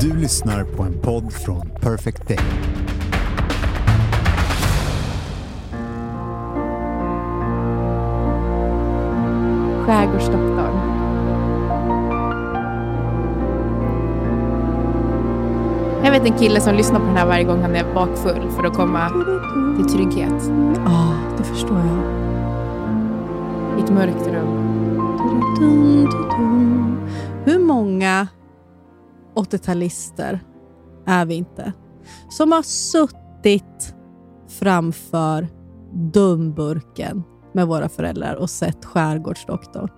Du lyssnar på en podd från Perfect Day. Skärgårdsdoktorn. Jag vet en kille som lyssnar på den här varje gång han är bakfull för att komma till trygghet. Ja, det förstår jag. I ett mörkt rum. Hur många 80-talister är vi inte som har suttit framför dumburken med våra föräldrar och sett Skärgårdsdoktorn?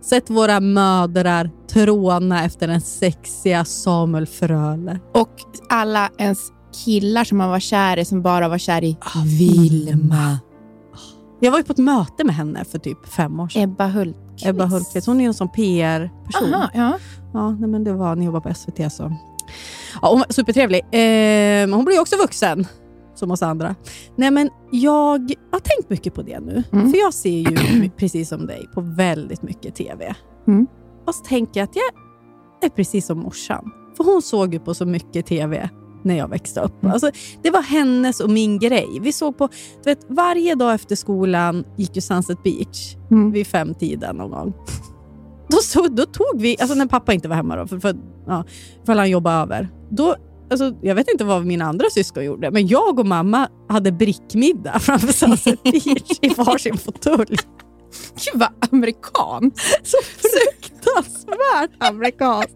Sett våra mödrar tråna efter den sexiga Samuel Fröler. Och alla ens killar som man var kär i som bara var kär i Vilma. Jag var ju på ett möte med henne för typ fem år sedan. Ebba Hultqvist. Ebba Hultqvist. Hon är en sån PR-person. Aha, ja. Ja, nej, men det var, ni jobbar på SVT så. Ja, hon var supertrevlig. Eh, men hon blir ju också vuxen, som oss andra. Nej, men jag har tänkt mycket på det nu. Mm. För jag ser ju, precis som dig, på väldigt mycket TV. Mm. Och så tänker jag att jag är precis som morsan. För hon såg ju på så mycket TV när jag växte upp. Mm. Alltså, det var hennes och min grej. Vi såg på, du vet, varje dag efter skolan gick ju Sunset Beach Mm. vid femtiden någon gång. Då, så, då tog vi, alltså när pappa inte var hemma, då, för, för, ja, för han jobbade över. Då, alltså, jag vet inte vad mina andra syskon gjorde, men jag och mamma hade brickmiddag framför Sunset Beach i varsin fåtölj. Gud vad amerikan. Så fruktansvärt amerikanskt.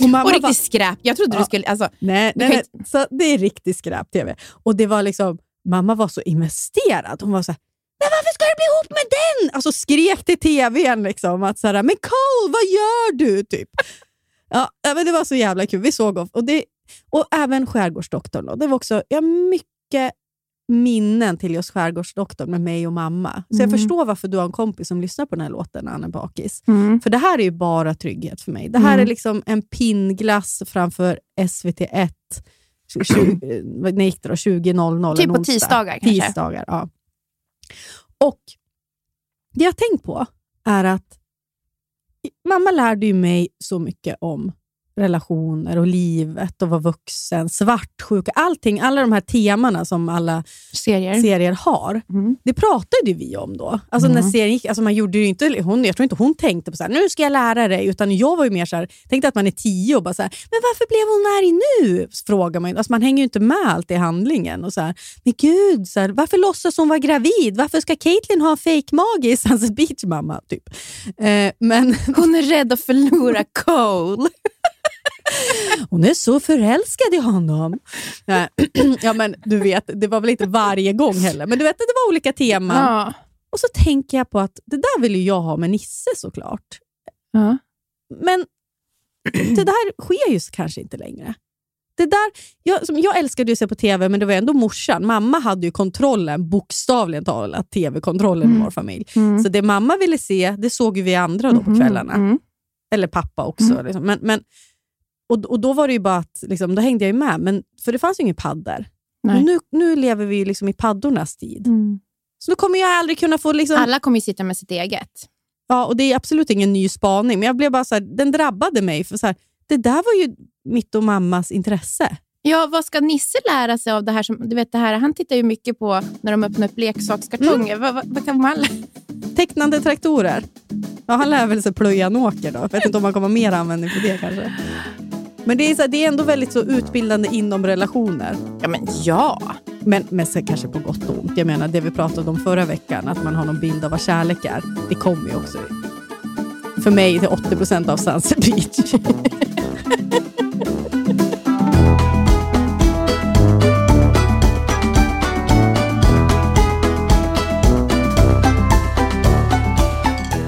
Och mamma Och bara- riktigt skräp. Jag trodde Ja. du skulle... Alltså, Nej, nej, nej. Så det är riktigt skräp-tv. Och det var liksom, mamma var så investerad. Hon var så här, Nej, varför ska du bli ihop med den? Alltså skrek till tvn liksom att så här, men Cole, vad gör du? Typ. Ja, men det var så jävla kul. Vi såg och, det, och även Skärgårdsdoktorn. Då. Det var också ja, mycket minnen till just Skärgårdsdoktorn med mig och mamma. Så jag Mm. förstår varför du har en kompis som lyssnar på den här låten när han är bakis. mm. För det här är ju bara trygghet för mig. Det här Mm. är liksom en pinnglass framför SVT1. 20, när gick det då? 20.00 Typ på onsdag. tisdagar kanske. Tisdagar, ja. Och det jag har tänkt på är att mamma lärde ju mig så mycket om relationer och livet och vara vuxen, svartsjuka, allting, alla de här temana som alla Serier. serier har. Mm. Det pratade vi om då. Alltså när Mm. serien gick, alltså man gjorde inte, hon, jag tror inte hon tänkte på så här, nu ska jag lära dig, utan jag var ju mer så här, tänkte att man är tio och bara så här, men varför blev hon arg nu? Frågar man. Alltså man hänger ju inte med allt i handlingen. Och så här, men gud, så här, varför låtsas hon vara gravid? Varför ska Caitlyn ha en fejkmage i Sunset Beach mamma? Typ. Eh, men Hon är rädd att förlora Cole. Hon är så förälskad i honom. Ja, men du vet, det var väl inte varje gång heller, men du vet, det var olika teman. Ja. Och så tänker jag på att det där vill ju jag ha med Nisse såklart. Ja. Men det där sker ju kanske inte längre. Det där, jag, som, jag älskade ju att se på TV, men det var ändå morsan. Mamma hade ju kontrollen, bokstavligen talat, TV-kontrollen i Mm. vår familj. Mm. Så det mamma ville se, det såg ju vi andra då på Mhm, kvällarna. mm. Eller pappa också. Liksom. Men, men, och, och Då var det ju bara att, liksom, då hängde jag ju med, men, för det fanns ju ingen. Men nu, nu lever vi ju liksom i paddornas tid. Mm. Så nu kommer jag aldrig kunna få... Liksom, Alla kommer ju sitta med sitt eget. Ja, och det är absolut ingen ny spaning, men jag blev bara så här, den drabbade mig. För så här, det där var ju mitt och mammas intresse. Ja, vad ska Nisse lära sig av det här? Som, du vet, det här han tittar ju mycket på när de öppnar upp leksakskartonger. Vad, vad, vad kan man lära Tecknande traktorer. Ja, han lär väl sig plöja en åker då. Jag vet inte om man kommer mer användning för det kanske. Men det är, så här, det är ändå väldigt så utbildande inom relationer. Ja, men ja. Men, men så kanske på gott och ont. Jag menar det vi pratade om förra veckan, att man har någon bild av vad kärlek är. Det kommer ju också för mig till 80% av Sunset Beach.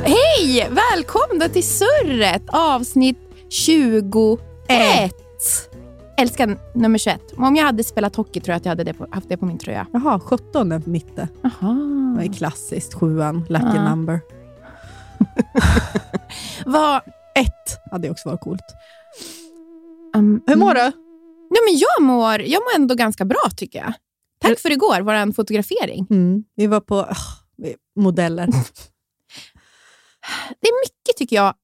Hej! Välkomna till Surret, avsnitt 21. Älskar nummer 21. Om jag hade spelat hockey tror jag att jag hade det på, haft det på min tröja. Jaha, 17 är mitte. Aha. Det är klassiskt, sjuan, lucky Ja. number. Vad... Ett hade också varit coolt. Um, Hur mår du? Nej, men jag, mår, jag mår ändå ganska bra tycker jag. Tack för igår, vår fotografering. Mm. Vi var på vi- modeller. Det är mycket tycker jag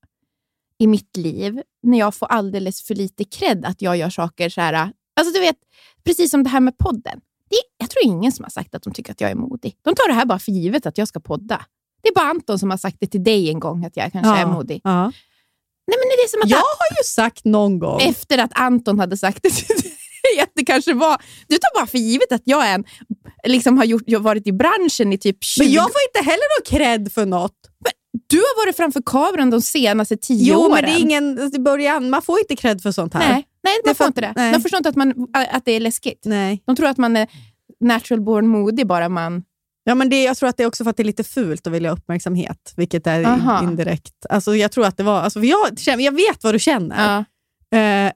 i mitt liv när jag får alldeles för lite cred att jag gör saker så här. Alltså du vet, precis som det här med podden. Det jag tror ingen som har sagt att de tycker att jag är modig. De tar det här bara för givet att jag ska podda. Det är bara Anton som har sagt det till dig en gång, att jag kanske är modig. Ja. Nej, men det är som att Jag har ju sagt någon gång. efter att Anton hade sagt det till dig, att det kanske var... Du tar bara för givet att jag är en, liksom har gjort, jag varit i branschen i typ 20 Men jag får inte heller någon cred för något. Du har varit framför kameran de senaste tio Jo, åren. men det är ingen i början. Man får inte cred för sånt här. Nej, nej Det man får för- inte det. nej. De förstår inte att, man, att det är läskigt. Nej. De tror att man är natural born modig bara man... Ja, men det, jag tror att det är också för att det är lite fult att vilja ha uppmärksamhet, vilket är Aha. indirekt. Alltså, jag tror att det var... Alltså, jag, jag vet vad du känner. Ja. Eh,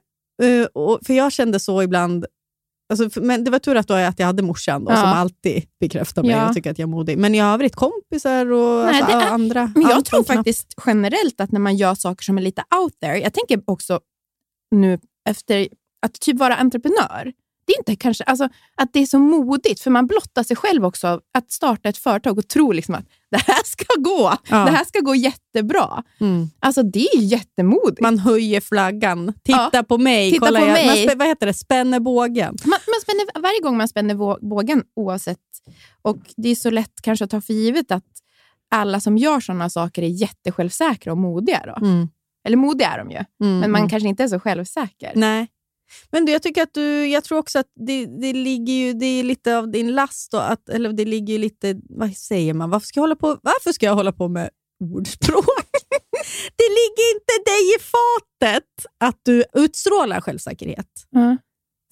eh, och, för jag kände så ibland. Alltså, men det var tur att, då att jag hade morsan då, Ja. som alltid bekräftar mig Ja. och tycker att jag är modig. Men i övrigt kompisar och Nej, alltså, är- andra. Men jag tror knappt. faktiskt generellt att när man gör saker som är lite out there, jag tänker också nu efter att typ vara entreprenör, det är inte kanske alltså, att det är så modigt, för man blottar sig själv också att starta ett företag och tro liksom att det här ska gå, Ja. det här ska gå jättebra. Mm. Alltså det är jättemodigt. Man höjer flaggan. Titta Ja. på mig. Titta kolla på jag, mig. Man vad heter det? Spänner bågen. Man, man spänner, varje gång man spänner bågen, oavsett... Och Det är så lätt kanske att ta för givet att alla som gör sådana saker är jättesjälvsäkra och modiga. Då. Eller modiga är de ju, men man kanske inte är så självsäker. Nej. Men du, jag tycker att du, jag tror också att det, det ligger ju, det är lite av din last, då, att, eller det ligger ju lite, vad säger man, varför ska jag hålla på, varför ska jag hålla på med ordspråk? det ligger inte dig i fatet att du utstrålar självsäkerhet. Ja.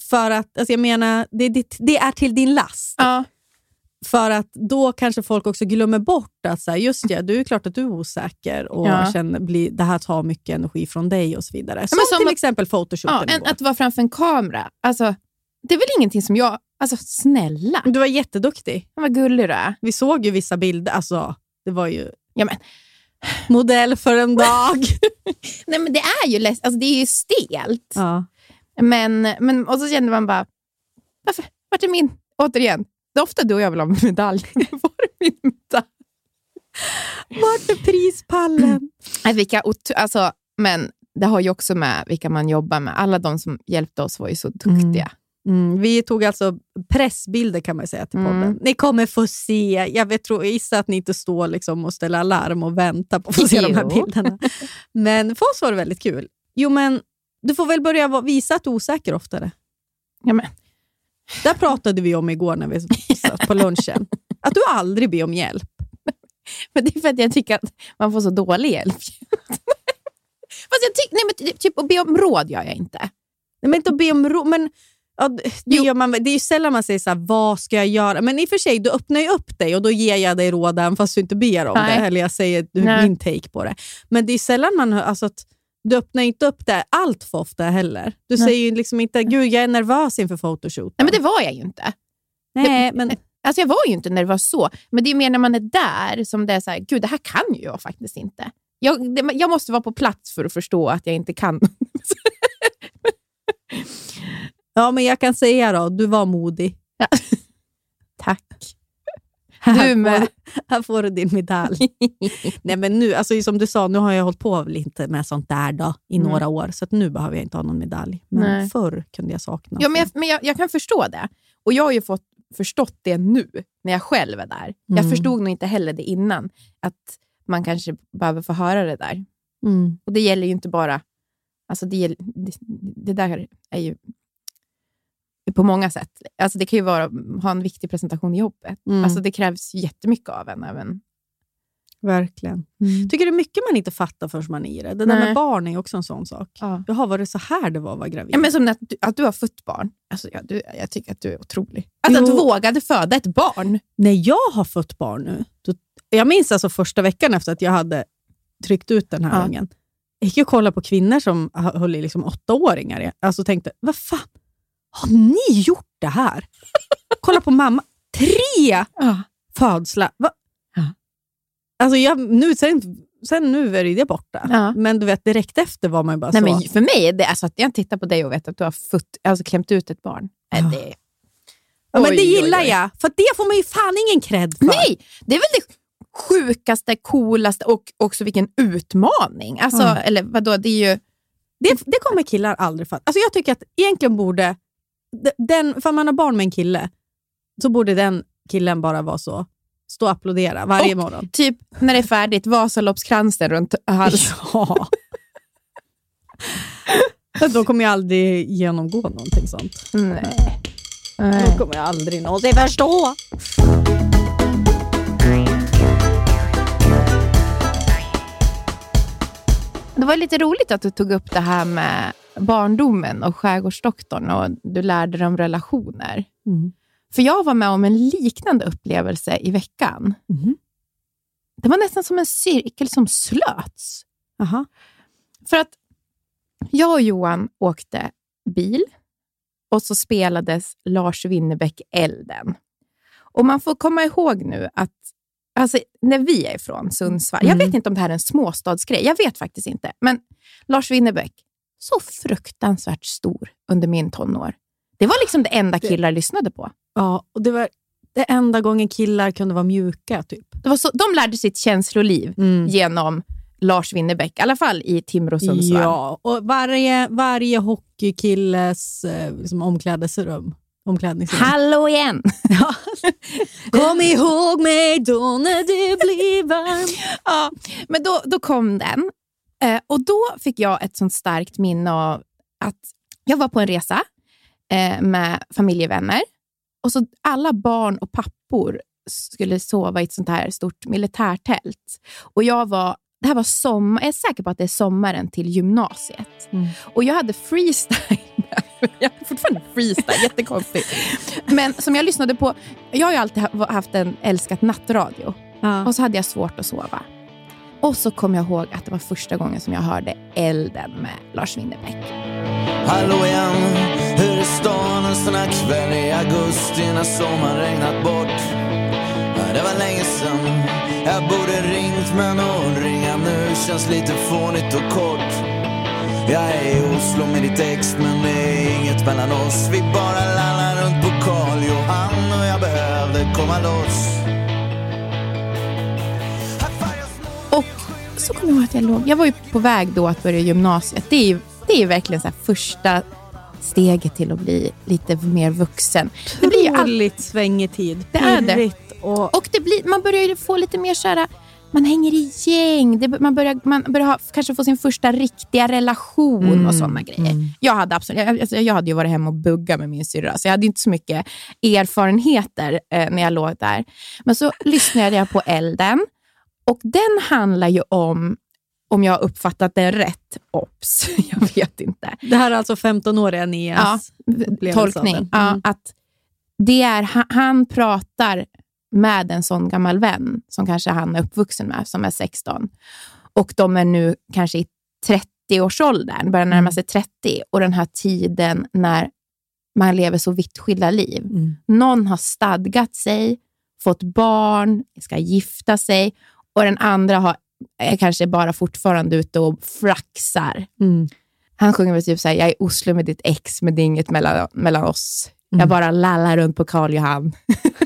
För att, alltså jag menar, det, är ditt- det är till din last. Ja. För att då kanske folk också glömmer bort att så här, just det, du är klart att du är osäker och Ja. känner, blir, det här tar mycket energi från dig och så vidare. Som, som till att- exempel photoshooten Ja, en, att vara framför en kamera, alltså, det är väl ingenting som jag... Alltså snälla, Du var jätteduktig. vad gullig du är. Vi såg ju vissa bilder. Alltså, det var ju Ja, men, modell för en dag. nej, men det är ju läs- alltså, det är ju stelt. ja. Men, men, och så kände man bara, varför? Vart är min? Återigen, det är ofta du och jag vill ha medalj. Var är min medalj? Vart är prispallen? Vilka, alltså, men det har ju också med vilka man jobbar med. Alla de som hjälpte oss var ju så duktiga. Mm, vi tog alltså pressbilder kan man säga till podden. Mm. Ni kommer få se. Jag vet, tror, gissar att ni inte står liksom och ställer alarm och väntar på att få se de här Jo. bilderna. Men för oss var det väldigt kul. Jo, men du får väl börja visa att du är osäker oftare. Ja, men, Där pratade vi om igår när vi satt på lunchen. Att du aldrig ber om hjälp. men det är för att jag tycker att man får så dålig hjälp. Fast jag tyck, nej, men ty- typ att be om råd gör jag inte. Nej, men inte att be om ro, men ja, det, gör man, det är ju sällan man säger så här, vad ska jag göra? Men i och för sig, du öppnar ju upp dig och då ger jag dig råd även fast du inte ber om Nej. det. Eller jag säger Nej. min take på det. Men det är sällan man hör, alltså att du öppnar inte upp det allt för ofta heller. Du Nej. säger ju liksom inte, gud jag är nervös inför photoshoot. Nej, men det var jag ju inte. Nej, men Alltså jag var ju inte nervös så, men det är mer när man är där som det är så här, gud det här kan ju jag faktiskt inte. Jag, det, jag måste vara på plats för att förstå att jag inte kan. ja, men jag kan säga då, du var modig. Tack. Här Du med. Får, här får du din medalj. Nej, men nu, alltså, som du sa, nu har jag hållit på lite med sånt där då, i Mm. några år, så att nu behöver jag inte ha någon medalj. Men Nej. förr kunde jag sakna. Ja, men jag, men jag, jag kan förstå det. Och jag har ju fått förstått det nu, när jag själv är där. Jag Mm. förstod nog inte heller det innan, att man kanske behöver få höra det där. Mm. Och det gäller ju inte bara... Alltså det, det, det där är ju på många sätt. Alltså det kan ju vara ha en viktig presentation i jobbet. Mm. Alltså det krävs jättemycket av en. Även. Verkligen. Mm. Tycker det är mycket man inte fattar förrän man är i det. Det där Nej. med barn är också en sån sak. Ja. Jaha, var det så här det var att vara gravid? Ja, men som att du, att du har fött barn. Alltså, ja, du, jag tycker att du är otrolig. Alltså, att du vågade föda ett barn. När jag har fått barn nu, då, jag minns alltså första veckan efter att jag hade tryckt ut den här Ja. ungen. Jag gick och kollade på kvinnor som höll i liksom åttaåringar. Alltså tänkte, vad fan, har ni gjort det här? Kolla på mamma. Tre Ja. födslar. Va? Ja. Alltså jag, nu, sen, sen nu är det borta. Ja. Men du vet, direkt efter var man ju bara Nej, så. men för mig är det alltså, att jag tittar på dig och vet att du har fött, alltså, klämt ut ett barn. Ja. det, ja, men det Oj, oj, gillar oj. jag, för det får man ju fan ingen cred för. Nej, det är väl det sjukaste, coolaste och också vilken utmaning. Alltså, Ja. Eller vadå, det är ju... Det, det kommer killar aldrig fatta. Alltså jag tycker att egentligen borde, de- den, för man har barn med en kille, så borde den killen bara vara så, stå och applådera varje Och- morgon. Typ när det är färdigt, Vasaloppskransen runt halsen. Ja. Då kommer jag aldrig genomgå någonting sånt. Nej. Då Nej. kommer jag aldrig någonsin förstå. Det var lite roligt att du tog upp det här med barndomen och skärgårdsdoktorn och du lärde dig om relationer. Mm. För jag var med om en liknande upplevelse i veckan. Mhm. Det var nästan som en cirkel som slöts. Aha. För att jag och Johan åkte bil och så spelades Lars Winnerbäck Elden. Och man får komma ihåg nu att alltså, när vi är ifrån Sundsvall, jag Mm. vet inte om det här är en småstadsgrej, jag vet faktiskt inte, men Lars Winnerbäck, så fruktansvärt stor under min tonår. Det var liksom det enda killar lyssnade på. Ja, och det var det enda gången killar kunde vara mjuka. Typ. Det var så, de lärde sitt känsloliv Mm. genom Lars Winnerbäck, i alla fall i Timrå Sundsvall. Ja, och varje, varje hockeykilles eh, liksom omklädningsrum. omklädningsrum. Hallå igen! Ja. Kom ihåg mig då när det blir varmt. Ja, men då, då kom den. Eh, och Då fick jag ett sånt starkt minne av att jag var på en resa eh, med familjevänner. Och så Alla barn och pappor skulle sova i ett sånt här stort militärtält. Och jag var, det här var sommar, jag är säker på att det är sommaren till gymnasiet. Mm. Och Jag hade freestyle. jag har fortfarande freestyle, jättekonstigt. Men som jag lyssnade på, jag har ju alltid ha- haft en älskat nattradio. Ja. Och så hade jag svårt att sova. Och så kom jag ihåg att det var första gången som jag hörde Elden med Lars Winnerbäck. Hallå igen, hur är stan en sån här kväll i augusti när sommaren regnat bort? Det var länge sen, jag borde ringt men att ringa nu känns lite fånigt och kort. Jag är i Oslo med ditt ex men det är inget mellan oss. Vi bara lallar runt på Karl Johan och jag behövde komma loss. Så kommer jag ihåg att jag låg... Jag var ju på väg då att börja gymnasiet. Det är ju, det är ju verkligen så första steget till att bli lite mer vuxen. Det blir ju all... Otroligt svängig tid. Det är det. Och, Och det blir, man börjar ju få lite mer så här... Man hänger i gäng, det, man börjar, man börjar ha, kanske få sin första riktiga relation Mm, och sådana grejer. Jag hade, absolut, jag, alltså, jag hade ju varit hemma och buggat med min syrra, så jag hade inte så mycket erfarenheter eh, när jag låg där. Men så lyssnade jag på Elden och den handlar ju om, om jag har uppfattat det rätt, ops, jag vet inte. det här är alltså 15-åriga Nias av tolkning. den. Ja, Mm. att det är, han, pratar med en sån gammal vän som kanske han är uppvuxen med, som är 16. Och de är nu kanske i 30-årsåldern, börjar Mm. närma sig 30. Och den här tiden när man lever så vitt skilda liv. Mm. Någon har stadgat sig, fått barn, ska gifta sig och den andra har, är kanske bara fortfarande ute och flaxar. Mm. Han sjunger väl typ såhär, jag är i Oslo med ditt ex, men det är inget mellan, mellan oss. Mm. Jag bara lallar runt på Karl Johan.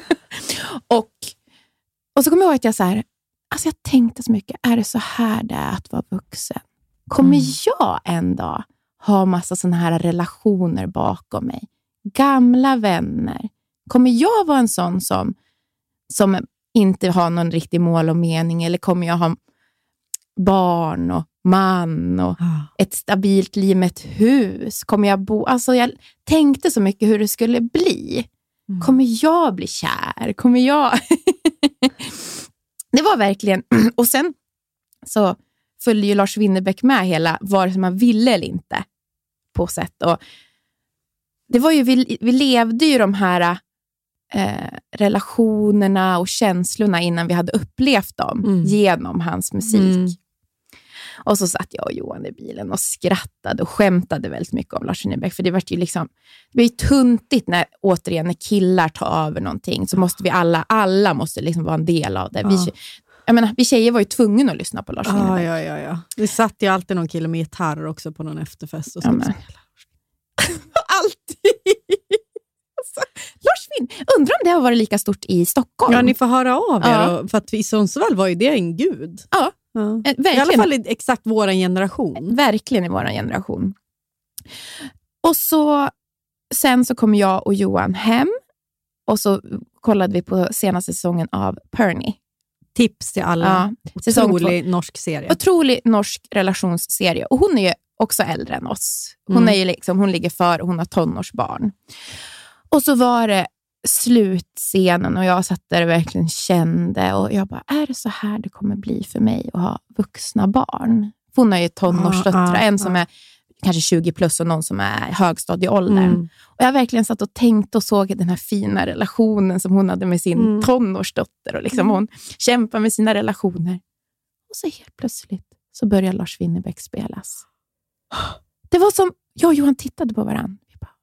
och, och så kommer jag ihåg att jag så här, alltså jag tänkte så mycket, är det så här det är att vara vuxen? Kommer Mm. jag en dag ha massa sådana här relationer bakom mig? Gamla vänner. Kommer jag vara en sån som, som inte har någon riktig mål och mening? Eller kommer jag ha barn och man och Ah. ett stabilt liv med ett hus? Kommer jag bo... Alltså jag tänkte så mycket hur det skulle bli. Mm. Kommer jag bli kär? Kommer jag... det var verkligen... Och sen så följde ju Lars Winnerbäck med hela, vare sig man ville eller inte, på sätt. Och det var ju, vi, vi levde ju de här eh, relationerna och känslorna innan vi hade upplevt dem Mm. genom hans musik. Mm. Och så satt jag och Johan i bilen och skrattade och skämtade väldigt mycket om Lars Winnerbäck. För det var ju liksom, det var ju tuntigt när, återigen, när killar tar över någonting. Så måste vi alla, alla måste liksom vara en del av det. Vi, Ja. jag menar, vi tjejer var ju tvungna att lyssna på Lars Ja, Winnerbäck. ja, ja, ja. Det satt ju alltid någon kille med gitarr också på någon efterfest. Och Ja, så men. Alltid! Alltså, Lars Winn, undrar om det har varit lika stort i Stockholm? Ja, ni får höra av er. Ja. Och, för att i Sundsvall var ju det en gud. Ja. Ja. Eh, I alla verkligen. fall i exakt vår generation. Verkligen i vår generation. Och så Sen så kom jag och Johan hem och så kollade vi på senaste säsongen av Perny. Tips till alla. Ja, Otrolig norsk serie. Otrolig norsk relationsserie. Och hon är ju också äldre än oss. Hon, Mm. är liksom, hon ligger för hon har tonårsbarn. Och så var det slutscenen och jag satt där och verkligen kände och jag bara, är det så här det kommer bli för mig att ha vuxna barn? Hon har ju tonårsdöttrar, en som är kanske 20 plus och någon som är högstadieåldern. Mm. Och jag verkligen satt och tänkte och såg den här fina relationen som hon hade med sin Mm. tonårsdotter. Och liksom Hon kämpar med sina relationer. Och så helt plötsligt så börjar Lars Winnerbäck spelas. Det var som, jag och Johan tittade på varandra. Vi bara,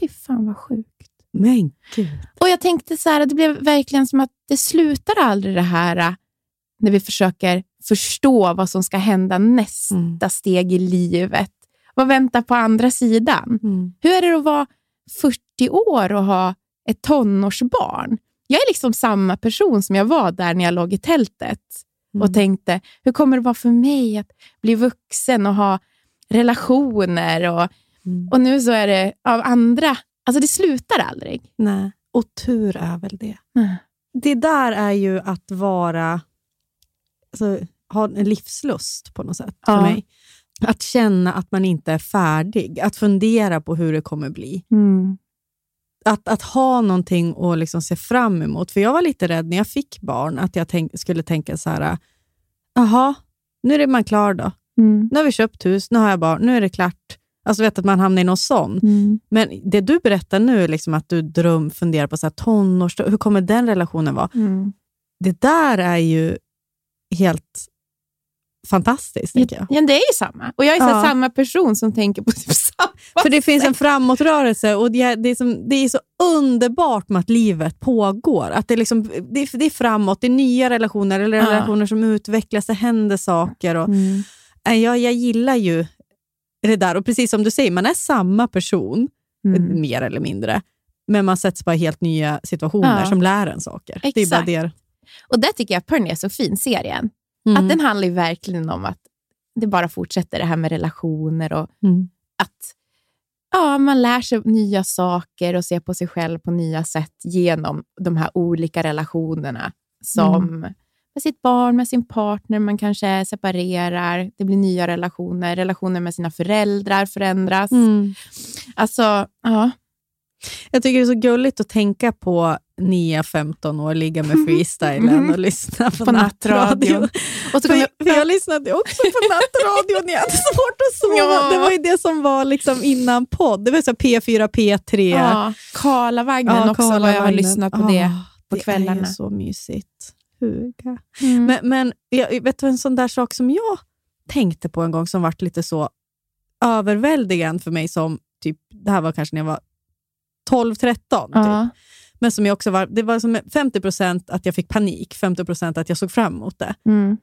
fy fan vad sjukt. Men gud. Och jag tänkte så här, det blev verkligen som att det slutar aldrig det här äh, när vi försöker förstå vad som ska hända nästa Mm. steg i livet. Vad väntar på andra sidan? Mm. Hur är det att vara 40 år och ha ett tonårsbarn? Jag är liksom samma person som jag var där när jag låg i tältet och Mm. tänkte, hur kommer det vara för mig att bli vuxen och ha relationer? Och, Mm. och nu så är det av andra. Alltså det slutar aldrig. Nej. Och tur är väl det. Mm. Det där är ju att vara, alltså, ha en livslust på något sätt för Ja. mig. Att känna att man inte är färdig, att fundera på hur det kommer bli. Mm. Att, att ha någonting att liksom se fram emot. För jag var lite rädd när jag fick barn, att jag tänk, skulle tänka så här, jaha, nu är man klar då. Mm. Nu har vi köpt hus, nu har jag barn, nu är det klart. Alltså vet att man hamnar i någon sån. Mm. Men det du berättar nu, liksom att du dröm, funderar på så här, tonårs... Hur kommer den relationen vara? Mm. Det där är ju helt fantastiskt, tänker jag. Ja, det är ju samma. Och jag är så här Ja. samma person som tänker på typ samma För det finns en framåtrörelse och det är, det, är som, det är så underbart med att livet pågår. Att det, är liksom, det, är, det är framåt, det är nya relationer eller Ja. relationer som utvecklas, det händer saker. Och, Mm. Nej, jag, jag gillar ju det där. Och precis som du säger, man är samma person, Mm. mer eller mindre. Men man sätts bara i helt nya situationer Ja. som lär en saker. Det är bara Exakt. det. Och där tycker jag Perny är så fin, serien. Mm. Att den handlar ju verkligen om att det bara fortsätter det här med relationer och Mm. att ja, man lär sig nya saker och ser på sig själv på nya sätt genom de här olika relationerna. Som Mm. Med sitt barn, med sin partner, man kanske separerar, det blir nya relationer, relationer med sina föräldrar förändras. Mm. Alltså, ja. Jag tycker det är så gulligt att tänka på Nia, 15 år, ligga med freestylen och lyssna på, På nattradion. Och så För, kommer för jag lyssnade också på nattradion. Jag hade svårt att sova. Ja. Det var ju det som var liksom innan podd. Det var så P4, P3. ja, Karlavagnen Ja, också, vad jag har Karlavagnen. lyssnat på det på Det är kvällarna. ju så mysigt. Huga. Mm. Men, men jag, vet du en sån där sak som jag tänkte på en gång som varit lite så överväldigande för mig som, typ, det här var kanske när jag var 12-13. Typ. ja. Men som jag också var, det var som 50% att jag fick panik, 50% att jag såg fram emot det. Mm.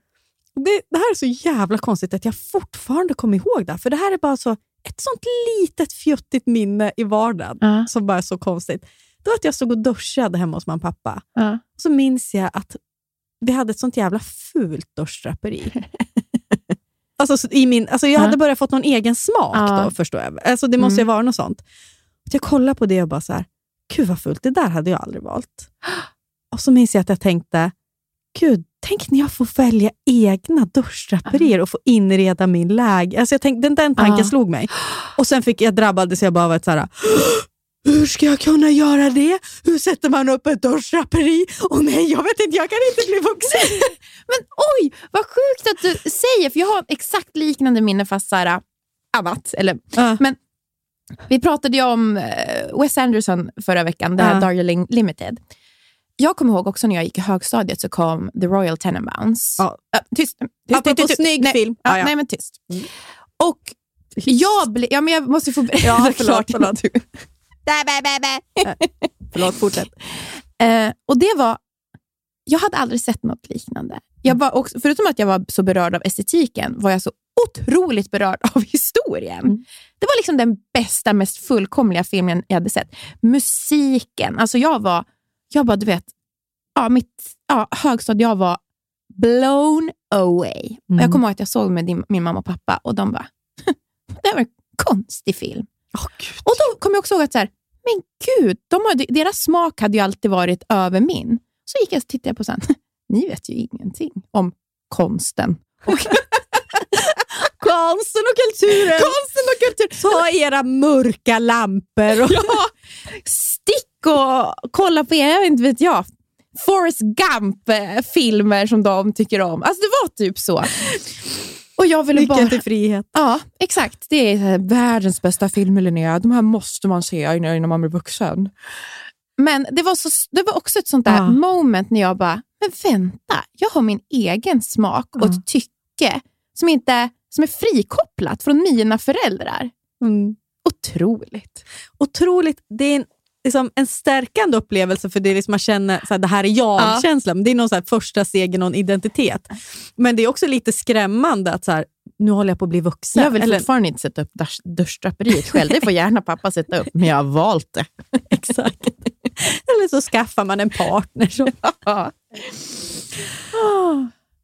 det. Det här är så jävla konstigt att jag fortfarande kommer ihåg det. För det här är bara så ett sånt litet fjuttigt minne i vardagen Ja. som bara är så konstigt. Det var att jag stod och duschade hemma hos mamma och pappa. Ja. Och så minns jag att vi hade ett sånt jävla fult duschdraperi. alltså, så i min, alltså jag Ja. hade börjat fått någon egen smak Ja. då, förstår jag. Alltså, det måste ju Mm. vara något sånt. Så jag kollade på det och bara så här, gud vad fult, det där hade jag aldrig valt. Och så minns jag att jag tänkte, gud, tänk när jag får välja egna duschdraperier och få inreda min läge. Alltså jag tänkte, den, den tanken Ja. slog mig. Och sen fick jag drabbades jag bara av ett så här, hur ska jag kunna göra det? Hur sätter man upp ett dörrdraperi? Och nej, jag vet inte, jag kan inte bli vuxen. Men oj, vad sjukt att du säger, för jag har exakt liknande minne fast såhär, annat. Eller, Ja. Men vi pratade ju om eh, Wes Anderson förra veckan, det här Ja. Darjeeling Limited. Jag kommer ihåg också när jag gick i högstadiet så kom The Royal Tenenbaums. Ja, tyst, tyst, tyst, tyst. snygg nej, film. Ja, Ja. Nej, men tyst. Och jag blev... Ja, men jag måste få berätta. Ja, förlåt, förlåt. Förlåt, fortsätt. Eh, och det var... Jag hade aldrig sett något liknande. Jag var också, förutom att jag var så berörd av estetiken var jag så otroligt berörd av historien. Det var liksom den bästa, mest fullkomliga filmen jag hade sett. Musiken, alltså jag var, jag bara, du vet, ja, mitt ja, högstadie, jag var blown away. Och jag kommer ihåg att jag såg med din, min mamma och pappa och de bara, det här var en konstig film. Och då kom jag också ihåg att så här, men gud, de har, deras smak hade ju alltid varit över min. Så gick jag och tittade på sen. Ni vet ju ingenting om konsten. Och Konsten och kulturen. konsten och kultur. Ta era mörka lampor. Och... Ja, stick och kolla på, vet inte vet jag, Forrest Gump-filmer som de tycker om. Alltså det var typ så. Och jag ville bara... till frihet. Ja, exakt. Det är världens bästa filmer, Linnea. De här måste man se innan innan man blir vuxen. Men det var, så, det var också ett sånt där Ja. moment när jag bara, men vänta, jag har min egen smak och ett tycke som, inte, som är frikopplat från mina föräldrar. Mm. Otroligt. Otroligt. Det är en, liksom, en stärkande upplevelse för det är liksom man känner så här, det här är jag-känslan. Det är någon så här, första stegen och en identitet. Men det är också lite skrämmande att så här, nu håller jag på att bli vuxen. Jag vill Eller, fortfarande inte sätta upp duschdraperiet själv. Det får gärna pappa sätta upp, men jag har valt det. exakt. Eller så skaffar man en partner. Så. Ja.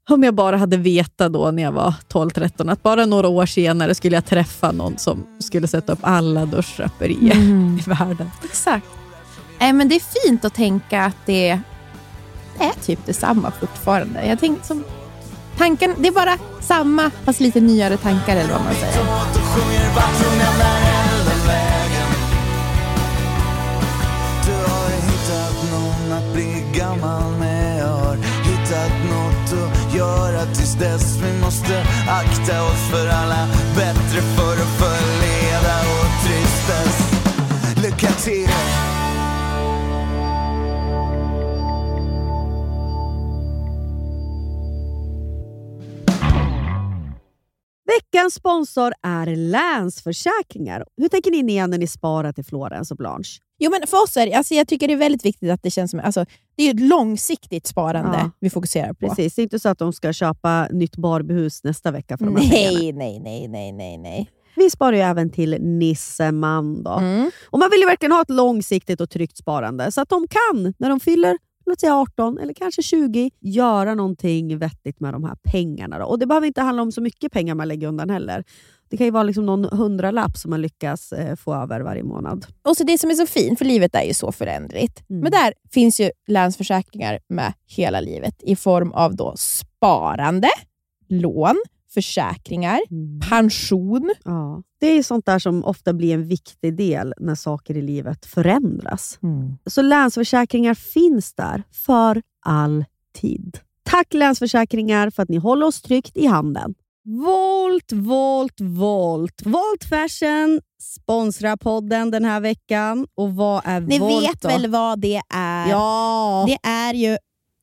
Om jag bara hade vetat då när jag var 12-13 att bara några år senare skulle jag träffa någon som skulle sätta upp alla duschdraperier i världen. Exakt. Nej, men det är fint att tänka att det är typ detsamma fortfarande. Jag tänk, som, tanken, det är bara samma, fast lite nyare tankar eller vad man säger. Du har hittat någon att bli gammal göra tills dess Vi måste akta oss för alla bättre för att förleda och tristess Lycka till Veckans sponsor är Länsförsäkringar. Hur tänker ni Nia, när ni sparar till Florens och Blanche? Jo, men för oss är det, alltså jag tycker det är väldigt viktigt att det känns som alltså, det är ett långsiktigt sparande Ja. vi fokuserar på. Precis, det är inte så att de ska köpa nytt Barbiehus nästa vecka för de här. Nej, nej, nej, nej, nej, nej. Vi sparar ju även till Nisseman. Då. Mm. Och man vill ju verkligen ha ett långsiktigt och tryggt sparande så att de kan, när de fyller låt säga 18 eller kanske 20, göra någonting vettigt med de här pengarna. Då. Och Det behöver inte handla om så mycket pengar man lägger undan heller. Det kan ju vara liksom någon hundralapp som man lyckas eh, få över varje månad. Och så det som är så fint, för livet är ju så föränderligt. Mm. Men där finns ju Länsförsäkringar med hela livet i form av då sparande, lån, försäkringar, pension. Ja. Det är sånt där som ofta blir en viktig del när saker i livet förändras. Så Länsförsäkringar finns där för alltid. Tack Länsförsäkringar för att ni håller oss tryggt i handen. Volt, Volt, Volt. Volt Fashion sponsrar podden den här veckan. Och vad är Ni Volt vet då? väl vad det är? Ja! Det är ju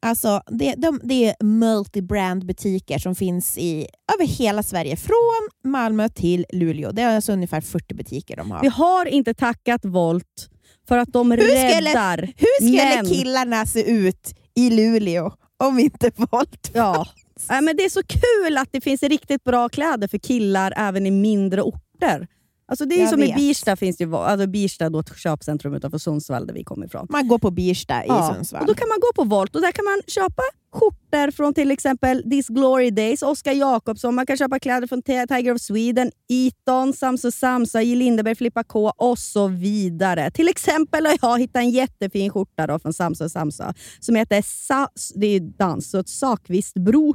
alltså, det, de, det är multi-brand butiker som finns i, över hela Sverige. Från Malmö till Luleå. Det är alltså ungefär 40 butiker de har. Vi har inte tackat Volt för att de skulle- räddar. Hur skulle men- killarna se ut i Luleå om inte Volt Ja. Nej, men det är så kul att det finns riktigt bra kläder för killar även i mindre orter. Alltså det är som i vet. Birsta, finns det ju, alltså Birsta då ett köpcentrum utanför Sundsvall där vi kommer ifrån. Man går på Birsta i Ja, Sundsvall. Och då kan man gå på Volt och där kan man köpa skjortor från till exempel This Glory Days, Oscar Jakobsson, man kan köpa kläder från Tiger of Sweden, Eton, Samso Samsa, J. Lindeberg, Filippa K och så vidare. Till exempel har jag hittat en jättefin skjorta då från Samso Samsa som heter Sa- det är dans, så ett Sakvistbro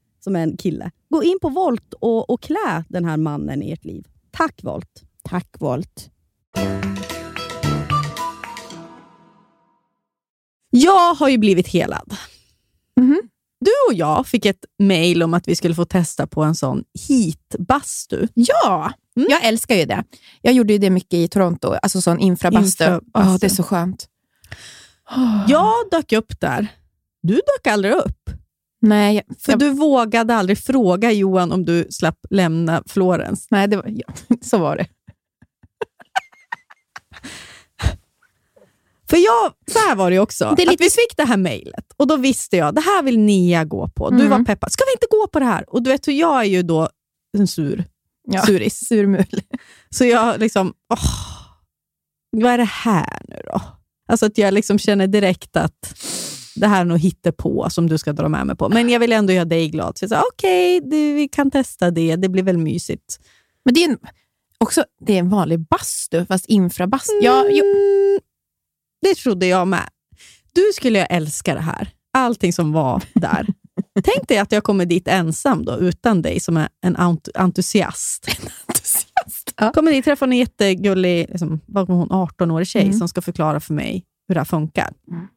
som är en kille. Gå in på Volt och, och klä den här mannen i ert liv. Tack Volt! Tack Volt. Jag har ju blivit helad. Mhm. Du och jag fick ett mail om att vi skulle få testa på en sån heatbastu. Ja, Mm. jag älskar ju det. Jag gjorde ju det mycket i Toronto, alltså sån infrabastu. Infrabastu. Ja, det är så skönt. Jag dök upp där. Du dök aldrig upp. Nej, För jag, du vågade aldrig fråga Johan om du slapp lämna Florens. nej det var, ja, så var det. För jag, så här var det också. Det lite- Att vi fick det här mejlet och då visste jag det här vill Nia gå på. Du Mm. var peppad. Ska vi inte gå på det här? Och du vet hur jag är ju då en sur. Ja. Suris. Surmul. Så jag liksom, åh, vad är det här nu då? Alltså att jag liksom känner direkt att det här är nog på som du ska dra med mig på. Men jag vill ändå göra dig glad. Så jag sa, okej, det- vi kan testa det. Det blir väl mysigt. Men det är en, också det är en vanlig bastu, fast infrabastu. Mm, det trodde jag med. Du skulle jag älska det här. Allting som var där. Tänk dig att jag kommer dit ensam då, utan dig som är en ent- entusiast. entusiast. Ja. Kommer dit träffa en jättegullig, liksom, vad hon, 18-årig tjej Mm. som ska förklara för mig hur det här funkar. Mm.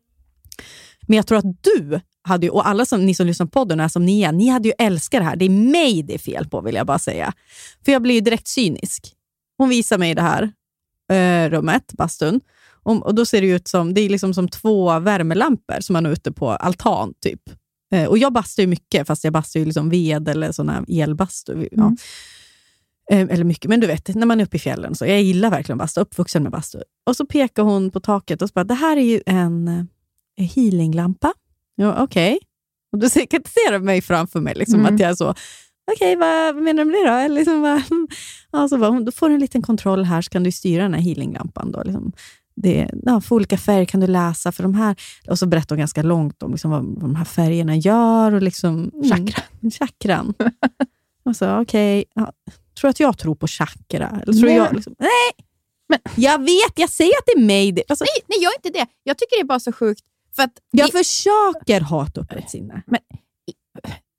Men jag tror att du, hade ju, och alla som, ni som lyssnar på podden är som ni är, ni hade ju älskat det här. Det är mig det är fel på, vill jag bara säga. För jag blir ju direkt cynisk. Hon visar mig det här eh, rummet, bastun. Och, och Då ser det ut som, det är liksom som två värmelampor som man har ute på altan. typ. Eh, och Jag bastar ju mycket, fast jag bastar ju liksom ved eller sån här elbastu. Ja. Mm. Eh, eller mycket, men du vet, när man är uppe i fjällen. så Jag gillar verkligen bastu, uppvuxen med bastu. Och så pekar hon på taket och så bara, det här är ju en eh, healinglampa. Ja, Okej. Och då ser- kan jag se mig framför mig, liksom, Mm. att jag är så, okej, vad menar du med det då? Eller liksom, bara, ja, så bara, då får du en liten kontroll här, så kan du styra den här healinglampan. Då, liksom. det, ja, för olika färger kan du läsa. för de här. Och så berättar hon ganska långt om liksom, vad, vad de här färgerna gör. Och liksom, Chakran. chakran. och så, okej, ja, tror att jag tror på chakra? Eller tror Nej. jag, liksom, nej, Men- jag vet, jag säger att det är mig. Alltså, Nej, nej, jag är inte det. Jag tycker det är bara så sjukt. För jag det, försöker ha ett öppet sinne. Men-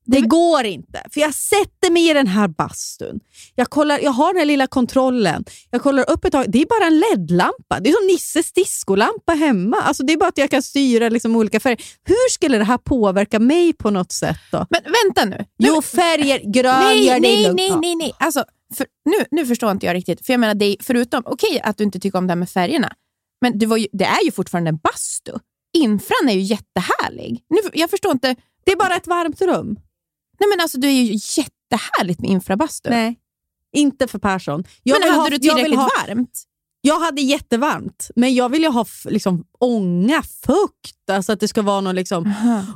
det går inte, för jag sätter mig i den här bastun. Jag, kollar, jag har den här lilla kontrollen. Jag kollar upp ett tag. Det är bara en LED-lampa. Det är som Nisses diskolampa hemma. Alltså, det är bara att jag kan styra liksom olika färger. Hur skulle det här påverka mig på något sätt? då? men vänta nu. Jo, färger. Grön nej, gör dig nej, nej, nej, nej. Alltså, för, nu, nu förstår inte jag riktigt. För jag menar, det är, förutom, okej att du inte tycker om det här med färgerna, men ju, det är ju fortfarande en bastu. Infran är ju jättehärlig. Nu, jag förstår inte. Det är bara ett varmt rum. Nej, men alltså, det är ju jättehärligt med infrabastu. Nej, inte för Persson. Jag men hade ha, du tillräckligt ha, varmt? Jag hade jättevarmt, men jag vill ju ha liksom, ånga, fukt. Alltså att det ska vara någon liksom...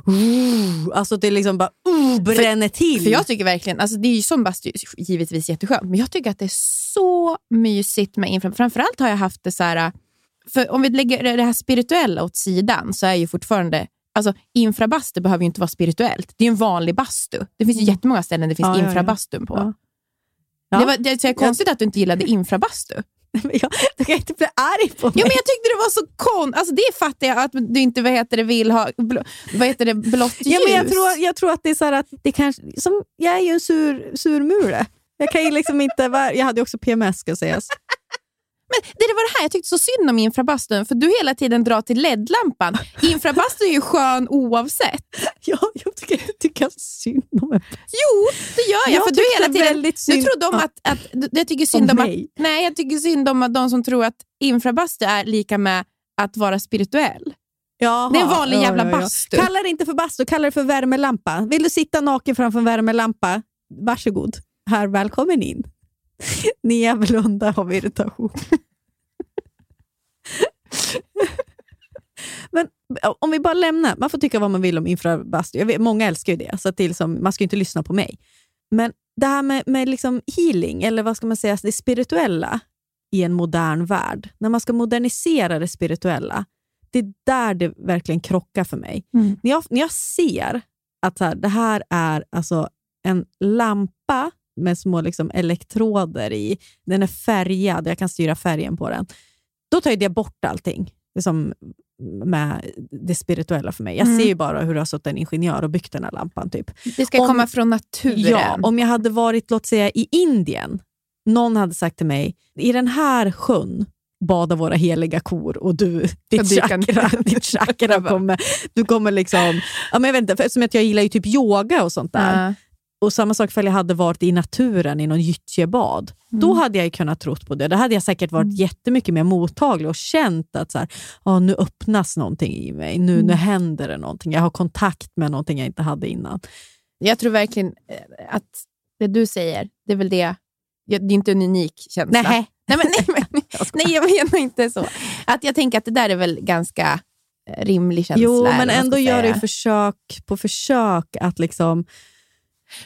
Uh, alltså att det liksom bara uh, bränner till. För jag tycker verkligen, alltså det är ju som bastu givetvis jätteskönt, men jag tycker att det är så mysigt med infra. Framförallt har jag haft det så här, för om vi lägger det här spirituella åt sidan så är ju fortfarande Alltså, infrabastu behöver ju inte vara spirituellt. Det är ju en vanlig bastu. Det finns ju jättemånga ställen det finns Ja, infrabastun på. Ja. Ja. Det, var, det är konstigt att du inte gillade infrabastu. Jag, du kan inte bli arg på mig. Ja, men jag tyckte det var så konstigt. Alltså, det fattar jag att du inte vad heter det, vill ha blå, vad heter det, blått ljus. Ja, men jag, tror, jag tror att det är så här att det kanske... Som, jag är ju en sur, surmule. Jag kan ju liksom inte. Jag hade också PMS ska sägas. Men det var det här jag tyckte så synd om infrabastun, för du hela tiden drar till LED-lampan. Infrabastun är ju skön oavsett. Ja, jag tycker, jag tycker synd om mig. Jo, det gör jag. Jag för du hela tiden, väldigt du synd- trodde om Ja. att, att, jag tycker synd Om om, att, nej, jag tycker synd om att de som tror att infrabastu är lika med att vara spirituell. Jaha, Det är en vanlig jävla bastu. Kalla det inte för bastu, kalla det för värmelampa. Vill du sitta naken framför en värmelampa? Varsågod. Här, välkommen in. Nia blundar av irritation. Men om vi bara lämnar, man får tycka vad man vill om infrabastu. Vet, många älskar ju det, så är liksom, man ska ju inte lyssna på mig. Men det här med, med liksom healing, eller vad ska man säga, det spirituella i en modern värld, när man ska modernisera det spirituella, det är där det verkligen krockar för mig. Mm. När, jag, när jag ser att så här, det här är alltså en lampa med små liksom elektroder i, den är färgad, jag kan styra färgen på den, då tar det bort allting liksom, med det spirituella för mig. Jag Mm. ser ju bara hur det har suttit en ingenjör och byggt den här lampan. Typ. Det ska Om- komma från naturen. Ja, om jag hade varit låt säga i Indien, någon hade sagt till mig, i den här sjön badar våra heliga kor och du, ditt chakra, ditt chakra kommer, du kommer liksom, ja, men jag vet inte, för eftersom jag gillar ju typ yoga och sånt där. Ja. Och samma sak ifall jag hade varit i naturen i någon gyttjebad. Då hade jag ju kunnat trott på det. Då hade jag säkert varit jättemycket mer mottaglig och känt att så här, "Ja, nu öppnas någonting i mig. Nu, nu händer det någonting. Jag har kontakt med någonting jag inte hade innan. Jag tror verkligen eh, att det du säger, det är väl det. Det är inte en unik känsla. Nej. Nej, men, nej, men, nej, jag menar inte så. Att jag tänker att det där är väl ganska eh, rimlig känsla. Jo, men ändå gör det försök på försök att liksom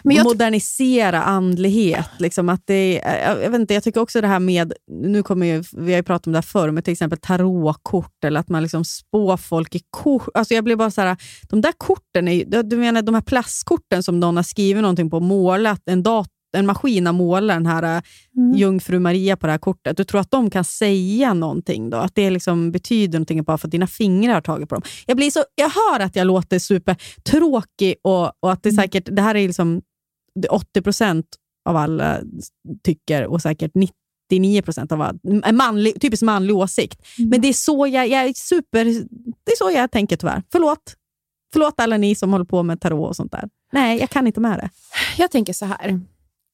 men jag- modernisera andlighet. Liksom att det, är- jag, vet inte, jag tycker också det här med, nu kommer ju, vi har ju pratat om det här förr, men till exempel tarotkort eller att man liksom spår folk i kort. Alltså jag blir bara så här, de där korten, är, du- menar de här plastkorten som någon har skrivit någonting på, och målat, en, dator en maskin har målat den här Mm. jungfru Maria på det här kortet. Du tror att de kan säga någonting då? Att det liksom betyder någonting bara för att dina fingrar har tagit på dem? Jag, blir så, jag hör att jag låter supertråkig och, och att det Mm. säkert, det här är liksom det 80 procent av alla tycker och säkert 99 procent av en manlig, typiskt manlig åsikt. Mm. Men det är så jag, jag är super, det är så jag tänker tyvärr. Förlåt. Förlåt alla ni som håller på med tarot och sånt där. Nej, jag kan inte med det. Jag tänker så här.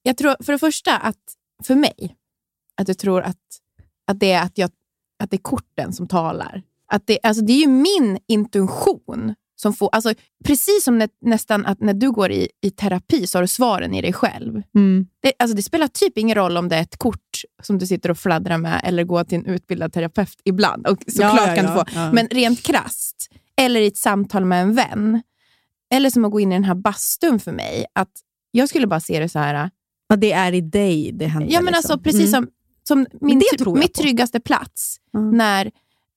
Jag tror för det första att för mig, att jag tror att, att, det, är att, jag, att det är korten som talar. Att det, alltså det är ju min intuition som får... Alltså precis som när, nästan att när du går i, i terapi så har du svaren i dig själv. Det, alltså det spelar typ ingen roll om det är ett kort som du sitter och fladdrar med eller går till en utbildad terapeut ibland. Och såklart Ja, ja, kan du få. ja. Men rent krasst, eller i ett samtal med en vän, eller som att gå in i den här bastun för mig. Att jag skulle bara se det så här, Ja, det är i dig det händer. ja men liksom. alltså precis Mm. som, som min, Det tr- tror jag mitt på. tryggaste plats Mm. när,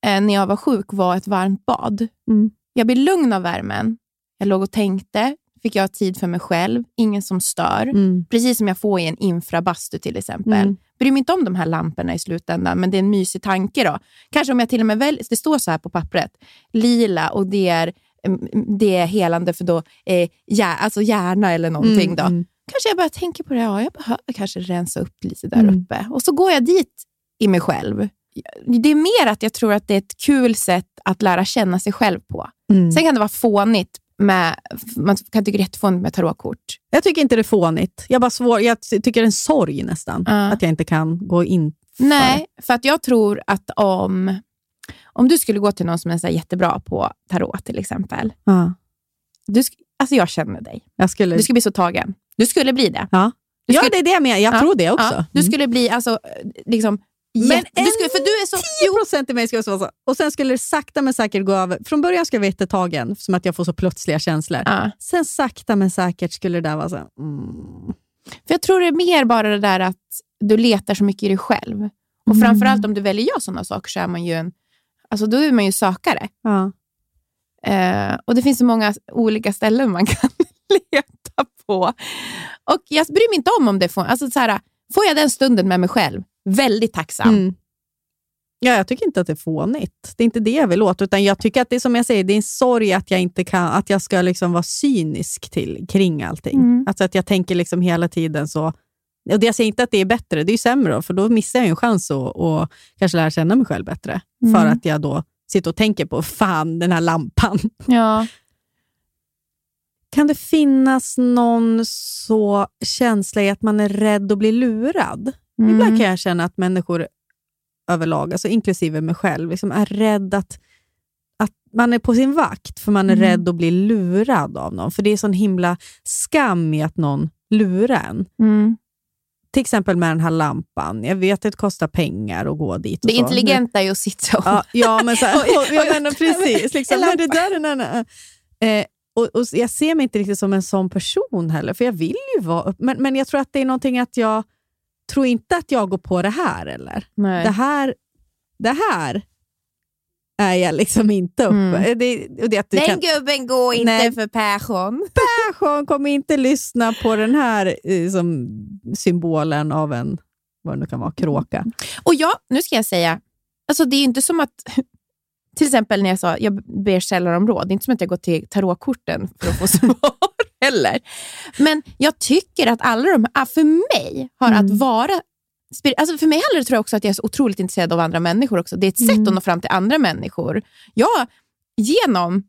eh, när jag var sjuk var ett varmt bad. Mm. Jag blev lugn av värmen. Jag låg och tänkte, fick jag tid för mig själv, ingen som stör. Mm. Precis som jag får i en infrabastu till exempel. Mm. Bryr mig inte om de här lamporna i slutändan, men det är en mysig tanke. då. Kanske om jag till och med väljer, det står så här på pappret, lila och det är, mm, det är helande för då, eh, hjär, alltså hjärna eller någonting. Mm, då. mm. Kanske jag bara tänker på det, ja, jag behöver kanske rensa upp lite där Mm. uppe. Och så går jag dit i mig själv. Det är mer att jag tror att det är ett kul sätt att lära känna sig själv på. Mm. Sen kan det vara fånigt, med, man kan tycka det är jättefånigt med tarotkort. Jag tycker inte det är fånigt. Jag, bara svår, jag tycker det är en sorg nästan, Ja. att jag inte kan gå in för Nej, för att jag tror att om, om du skulle gå till någon som är så jättebra på tarot till exempel. Ja. Du, alltså jag känner dig. Jag skulle... Du skulle bli så tagen. Du skulle bli det. ja. Du ja, skulle- det är det jag menar. Jag Ja, tror det också. Ja, du skulle bli alltså, liksom, Men jätte, du en skulle, för du är så... 10 procent i mig skulle vara så. Och sen skulle det sakta men säkert gå över. Från början skulle jag vara jättetagen, som att jag får så plötsliga känslor. Ja. Sen sakta men säkert skulle det där vara så här, mm. För jag tror det är mer bara det där att du letar så mycket i dig själv. Och Mm. framförallt om du väljer göra sådana saker så är man ju en... Alltså då är man ju sökare. Ja. Eh, och det finns så många olika ställen man kan leta på. Och jag bryr mig inte om om det får... Alltså så här, får jag den stunden med mig själv, väldigt tacksam. Mm. Ja, jag tycker inte att det är fånigt. Det är inte det jag vill åt, utan jag tycker att det är som jag säger, det är en sorg att jag inte kan, att jag ska liksom vara cynisk till, kring allting. Mm. Alltså att jag tänker liksom hela tiden så, och jag säger inte att det är bättre, det är ju sämre för då missar jag en chans att och kanske lära känna mig själv bättre. Mm. För att jag då sitter och tänker på, fan den här lampan. Ja. Kan det finnas någon så känsla i att man är rädd att bli lurad? Mm. Ibland kan jag känna att människor överlag, alltså inklusive mig själv, liksom är rädd att, att man är på sin vakt, för man är Mm. rädd att bli lurad av någon. För det är sån himla skam i att någon lurar en. Mm. Till exempel med den här lampan. Jag vet att det kostar pengar att gå dit. Och Det så. intelligenta är ju att sitta och... Ja, ja men, så här, Oj, oj, ja, men precis. Liksom, men det där är en annan. Eh, och, och jag ser mig inte riktigt som en sån person heller, för jag vill ju vara upp, men, men jag tror att det är någonting att jag tror inte att jag går på det här. eller Nej. Det här, det här är jag liksom inte uppe. Mm. Det, och det, att det Den kan, gubben går inte Nej. för passion. Persson kommer inte lyssna på den här eh, som symbolen av en, vad det nu kan vara, kråka. Och ja, nu ska jag säga, alltså det är inte som att, till exempel när jag sa jag ber sällan om råd, det är inte som att jag går till tarotkorten för att få svar heller. Men jag tycker att alla de ah, för mig har att vara Alltså för mig handlar det tror jag också att jag är så otroligt intresserad av andra människor också. Det är ett sätt att nå fram till andra människor. Jag, genom,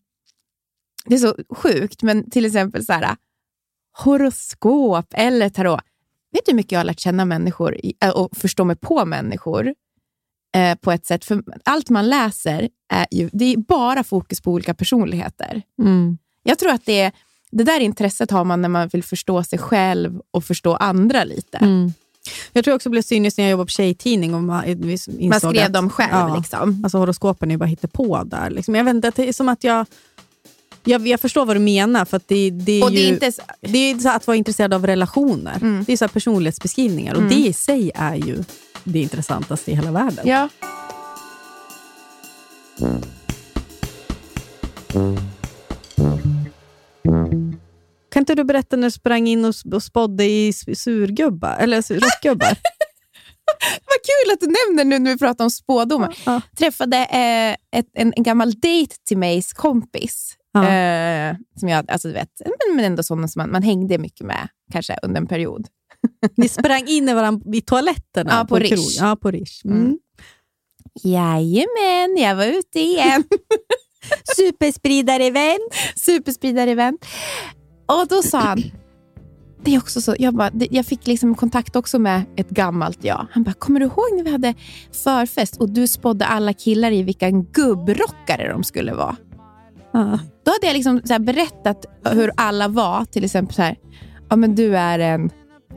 det är så sjukt, men till exempel så här, horoskop eller tarot. Vet du hur mycket jag har lärt känna människor och förstå mig på människor eh, på ett sätt? För allt man läser är ju det är bara fokus på olika personligheter. Jag tror att det, det där intresset har man när man vill förstå sig själv och förstå andra lite. Jag tror också det blev cyniskt när jag jobbade på tjejtidning och man, vi insåg Man skrev att, dem själv. Ja. Liksom. Alltså horoskopen är bara hittepå där. Liksom. Jag vet inte, det är som att jag, jag, jag förstår vad du menar. För det, det är det ju, är inte, det är att vara intresserad av relationer. Mm. Det är så personlighetsbeskrivningar och det i sig är ju det intressantaste i hela världen. ja. Kan inte du berätta när du sprang in och, spådde i surgubbar? Eller rockgubbar? Vad kul att du nämner nu när vi pratar om spådomar. Ja. träffade eh, ett, en, en gammal dejt till migs kompis. Ja. Eh, som jag, alltså, du vet, men, men ändå sådana som man, man hängde mycket med kanske under en period. Ni sprang in i varandra i toaletterna? Ja, på krog. Rish. Ja, på Rish. Mm. Mm. Jajamän, jag var ute igen. Superspridare-event. Och då sa han, det är också så, jag, bara, jag fick liksom kontakt också med ett gammalt jag. Han bara, kommer du ihåg när vi hade förfest och du spådde alla killar i vilka gubbrockare de skulle vara? Ja. Då hade jag liksom berättat hur alla var. Till exempel så här, ja men du är en...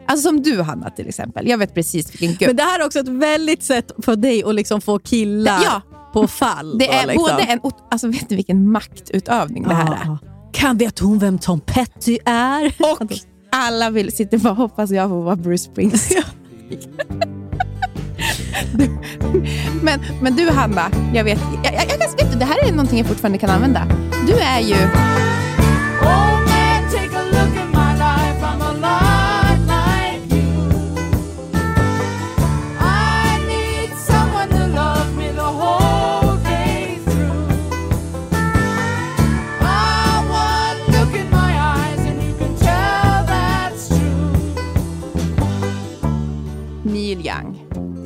Alltså som du Hanna till exempel. Jag vet precis vilken gubb. Men det här är också ett väldigt sätt för dig att liksom få killar Ja. på fall. Det då, är liksom. både en... Alltså vet du vilken maktutövning det här är? Ja. Kan vet hon vem Tom Petty är? Och alla vill, sitter bara och hoppas jag får vara Bruce Springsteen. Men, men du Hanna, jag vet, jag, jag, jag, vet du, det här är någonting jag fortfarande kan använda. Du är ju...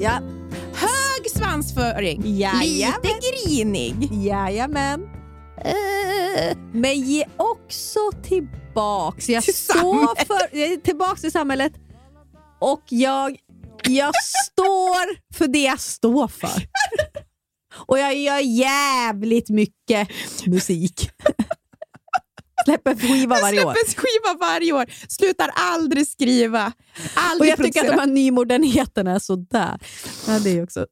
Ja. Hög svansföring, Jajamän. lite grinig. Jajamän. Eh, Men ge också tillbaks. Jag Till står för, tillbaks till samhället och jag, jag står för det jag står för. Och jag gör jävligt mycket musik. Släpper skiva varje år. Släpper skiva varje år, slutar aldrig skriva. Och Aldrig jag tycker att de här nymodernheterna är sådär. Ja, det är också.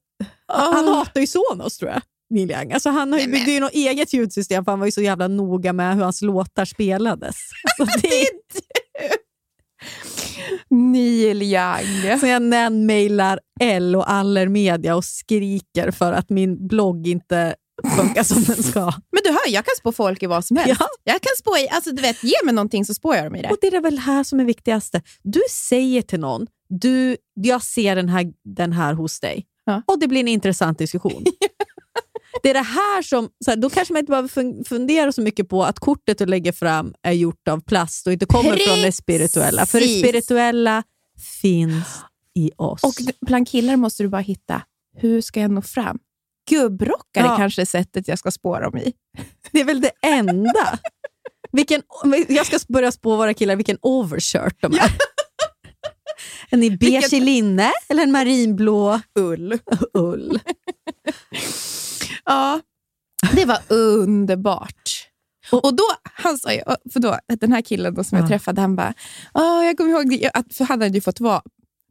Han hatar ju Sonos tror jag. Neil Young. Alltså, han har ju, byggde ju något eget ljudsystem för han var ju så jävla noga med hur hans låtar spelades. Alltså, det är Neil Young. Jag mejlar L och Allermedia och skriker för att min blogg inte funkar som den ska. Men du hör, jag kan spå folk i vad som helst. Ja. Jag kan spå i, alltså du vet, ge mig någonting så spår jag dem i det. Och det är väl här som är viktigaste. Du säger till någon, du, jag ser den här, den här hos dig. Ja. Och det blir en intressant diskussion. Det är det här som, så här, då kanske man inte behöver fun- fundera så mycket på att kortet du lägger fram är gjort av plast och inte kommer från det spirituella. För det Precis. spirituella finns i oss. Och bland killar måste du bara hitta, hur ska jag nå fram? Gubbrockare Ja. kanske är sättet jag ska spå dem i. Det är väl det enda. Vilken, jag ska börja spå våra killar vilken overshirt de är. En i beige Vilken- linne eller en marinblå Ull. ull. Ja, det var underbart. Och då, han sa ju, för då, den här killen då som jag Ja. träffade, han bara, "Åh, jag kommer ihåg, det, för han hade ju fått vara,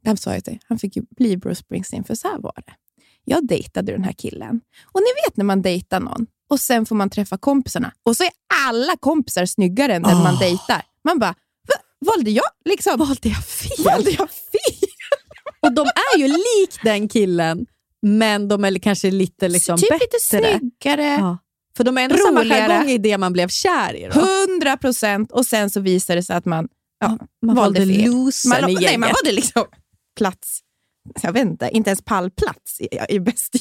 han sa ju till, han fick ju bli Bruce Springsteen, för så här var det. Jag dejtade den här killen. Och ni vet när man dejtar någon, och sen får man träffa kompisarna. Och så är alla kompisar snyggare än den Åh. man dejtar. Man bara, "Va? valde jag liksom? Valde jag fel? Valde jag fel? Och de är ju lik den killen, men de är kanske lite liksom typ bättre. lite snyggare. Ja. För de är ändå samma Roligare. jargong i det man blev kär i. 100 procent och sen så visar det sig att man, ja, Man valde valde fel. man, i nej, man valde liksom plats, jag vet inte, inte ens pallplats i, i bäst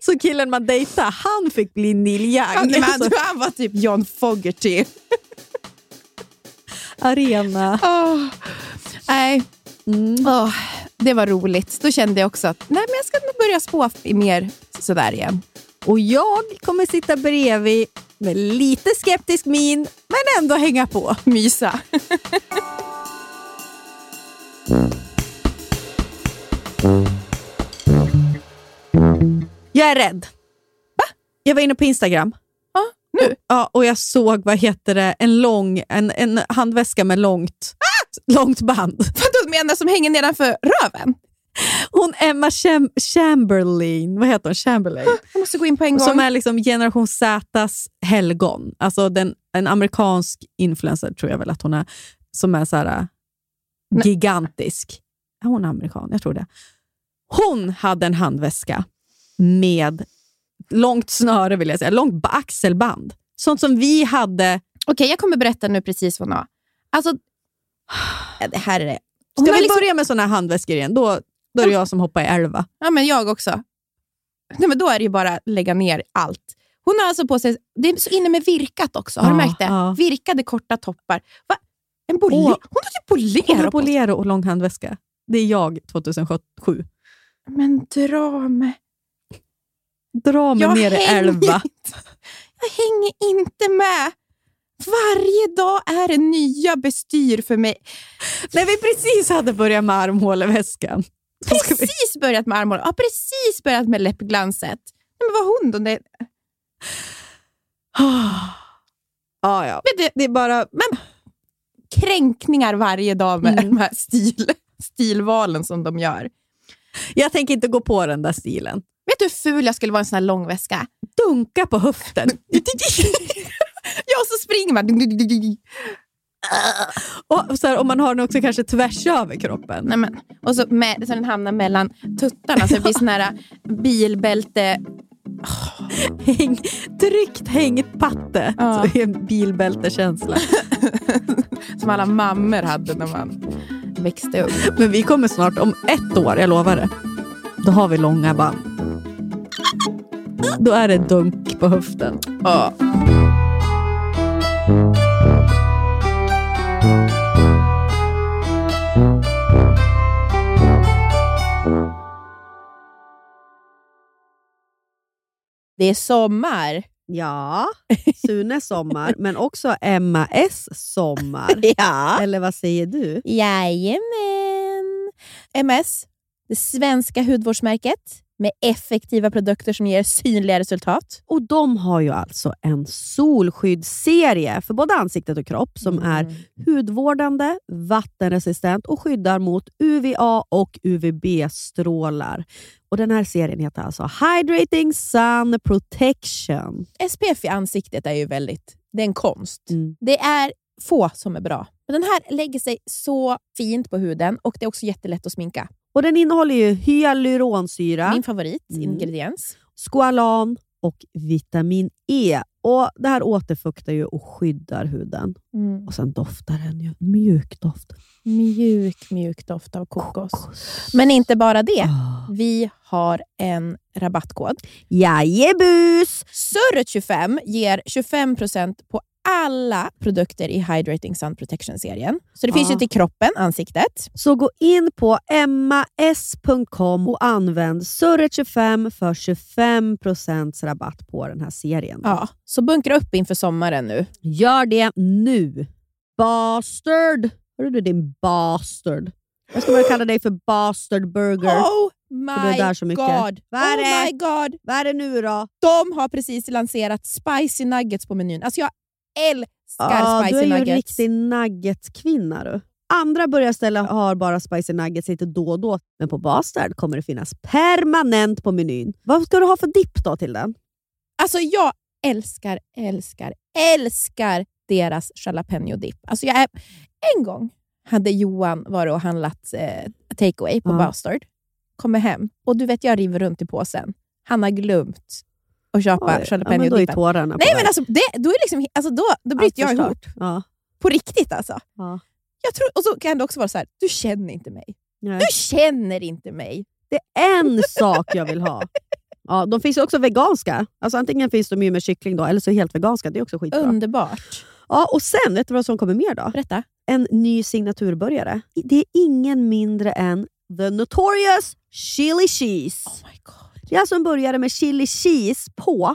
Så killen man dejtade, han fick bli Neil Young. han, men Alltså, han, var typ John Fogerty. arena. Åh, nej, Mm. åh, det var roligt. Då kände jag också att nej, men jag ska nog börja spå mer sådär igen. Och jag kommer sitta bredvid med lite skeptisk min, men ändå hänga på. Mysa. Jag är rädd. Jag var inne på Instagram. Ja, nu? Ja, och jag såg vad heter det, en, lång, en, en handväska med långt, långt band. Vadå menar som hänger nedanför röven? Hon Emma Cham Chamberlain, vad heter hon? Chamberlain. Jag måste gå in på en gång. Som är liksom generation Zs helgon. Alltså den, en amerikansk influencer tror jag väl att hon är, som är så här, gigantisk. Är hon amerikan? Jag tror det. Hon hade en handväska med långt snöre, vill jag säga, långt ba- axelband. Sånt som vi hade. Okej, jag kommer berätta nu precis vad hon har. Alltså, det här är det. Hon Ska vi liksom- börja med såna här handväskor igen? Då, då är det jag som hoppar i elva. Ja, men jag också. Nej, men då är det ju bara att lägga ner allt. Hon har alltså på sig, det är så inne med virkat också. Har du Ja, märkt det? ja. Virkade korta toppar. Va? En bolero? Hon har typ bolero har på sig. bolero och lång handväska. Det är jag 2007. Men dra mig. Dra mig Jag ner i elva. Jag hänger inte med. Varje dag är det nya bestyr för mig. När vi precis hade börjat med armhåleväskan. Vi- Precis börjat med armhålan. Ja, precis börjat med läppglanset. Men vad hon då? Det, Ah, ja. men det, Det är bara... men kränkningar varje dag med Mm. de här stil, stilvalen som de gör. Jag tänker inte gå på den där stilen. Vet du hur ful jag skulle vara i en sån här lång väska? Dunka på höften. ja, och så springer man. och så här, om man har den också kanske tvärs över kroppen. Nej, men, och så, med, så den hamnar mellan tuttarna så det blir sån här bilbälte. Häng, drygt hängt patte. Ja. Så är en bilbältekänsla. Som alla mammor hade när man växte upp. Men vi kommer snart, om ett år, jag lovar det. Då har vi långa band. Då är det dunk på höften. Ja. Det är sommar. Ja, Sunes sommar, men också Emma S sommar. Ja. Eller vad säger du? Jajamän. MS, det svenska hudvårdsmärket med effektiva produkter som ger synliga resultat. Och de har ju alltså en solskyddsserie för både ansiktet och kropp som är hudvårdande, vattenresistent och skyddar mot UVA och UVB-strålar. Och Den här serien heter alltså Hydrating Sun Protection. SPF i ansiktet är ju väldigt... Det är en konst. Mm. Det är få som är bra. Men den här lägger sig så fint på huden och det är också jättelätt att sminka. Och Den innehåller ju hyaluronsyra, Min favorit Mm. ingrediens. squalan och vitamin E. Och Det här återfuktar ju och skyddar huden. Och Sen doftar den ju mjuk doft. Mjuk, mjuk doft av kokos. Men inte bara det. Ah. Vi har en rabattkod. Jajebus! Surret25 ger 25% på alla produkter i Hydrating Sun Protection-serien. Så det finns Ja. ju till kroppen, ansiktet. Så gå in på emmas.com och använd surret25 för 25% rabatt på den här serien. Ja, så bunkra upp inför sommaren nu. Gör det nu! Bastard! Hörru du din bastard. Jag ska börja kalla dig för bastard burger. Oh du my god! Vad är oh my god! Vad är det nu då? De har precis lanserat spicy nuggets på menyn. Alltså jag älskar Ah, du spicy är ju en nuggets. riktig nuggetkvinna du. Andra burgarställen har bara spicy nuggets lite då och då, men på Bastard kommer det finnas permanent på menyn. Vad ska du ha för dipp då till den? Alltså jag älskar, älskar, älskar deras jalapeno dip. Alltså jag är, en gång hade Johan varit och handlat eh, takeaway på Ja. Bastard. Kommer hem och du vet jag river runt i påsen. Han har glömt att köpa Oj, ja, jalapeno då är tårarna Nej men alltså, det, då, är liksom, alltså då, då bryter Allt jag ihop. Ja. På riktigt alltså. Ja. Jag tror, och så kan det också vara så här, du känner inte mig. Nej. Du känner inte mig. Det är en sak jag vill ha. Ja, de finns ju också veganska. Alltså antingen finns de ju med kyckling då, eller så helt veganska. Det är också skitbra. Underbart. Ja, och sen, vet du vad som kommer mer då? Berätta. En ny signaturbörjare. Det är ingen mindre än The Notorious Chili Cheese. Oh my god. Det är alltså en burgare med chili cheese på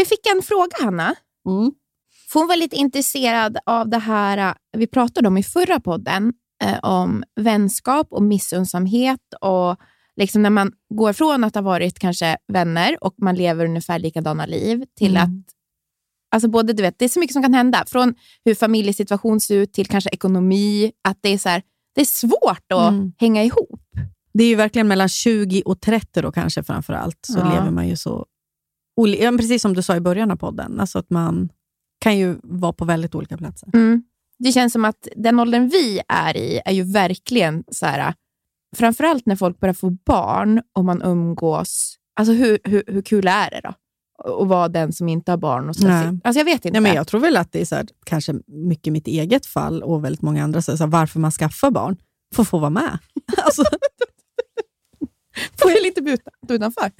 Vi fick en fråga, Hanna. Mm. För hon var lite intresserad av det här eh, vi pratade om i förra podden, eh, om vänskap och missunnsamhet och liksom när man går från att ha varit kanske vänner och man lever ungefär likadana liv till Mm. att Alltså både, du vet, det är så mycket som kan hända. Från hur familjesituation ser ut till kanske ekonomi. Att det är, så här, det är svårt att Mm. hänga ihop. Det är ju verkligen mellan 20 och 30 då kanske framför allt. Så Ja. lever man ju så... precis som du sa i början av podden. Alltså att man kan ju vara på väldigt olika platser. Mm. Det känns som att den åldern vi är i är ju verkligen så här, framförallt när folk börjar få barn och man umgås. Alltså hur, hur, hur kul är det då? Att vara den som inte har barn. Och så Nej. alltså jag vet inte. Ja, men jag tror väl att det är så här, kanske mycket mitt eget fall och väldigt många andra, så här, varför man skaffar barn. För att få vara med. alltså, Får jag lite buta utanför?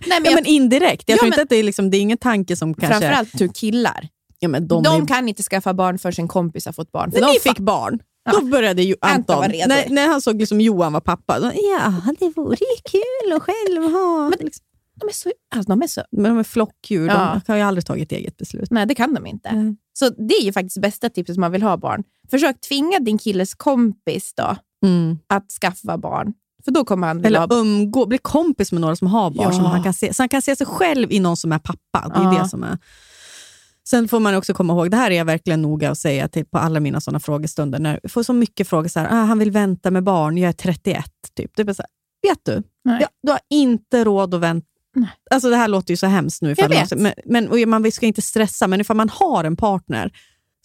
Nej, men, ja, jag, men indirekt. Jag Ja, tror men- inte att det är, liksom, det är ingen tanke som kanske... framförallt tur killar. ja, men de, De, är, kan inte skaffa barn för sin kompis har fått barn. För när de fa- fick barn, Ja. då började ju Anton Anton, när, när han såg liksom Johan var pappa, då, ja, det vore ju kul att själv ha... Men- liksom. de, är så, alltså, de är så... Men de är flockdjur, Ja. de har ju aldrig tagit eget beslut. Nej, det kan de inte. Nej. Så det är ju faktiskt bästa tipset om man vill ha barn. Försök tvinga din killes kompis då Mm. att skaffa barn. För då kommer han vilja ha Eller umgå, bli kompis med några som har barn, Ja. som han kan se, så han kan se sig själv i någon som är pappa. Det är Ja. det som är... Sen får man också komma ihåg, det här är jag verkligen noga att säga till på alla mina såna frågestunder, när jag får så mycket frågor, så här, ah, han vill vänta med barn, jag är 31. Typ. Det är så här, vet du, Nej. ja, du har inte råd att vänta. Nej. Alltså det här låter ju så hemskt nu, ifall Jag man, vet. men, men och man ska inte stressa, men ifall man har en partner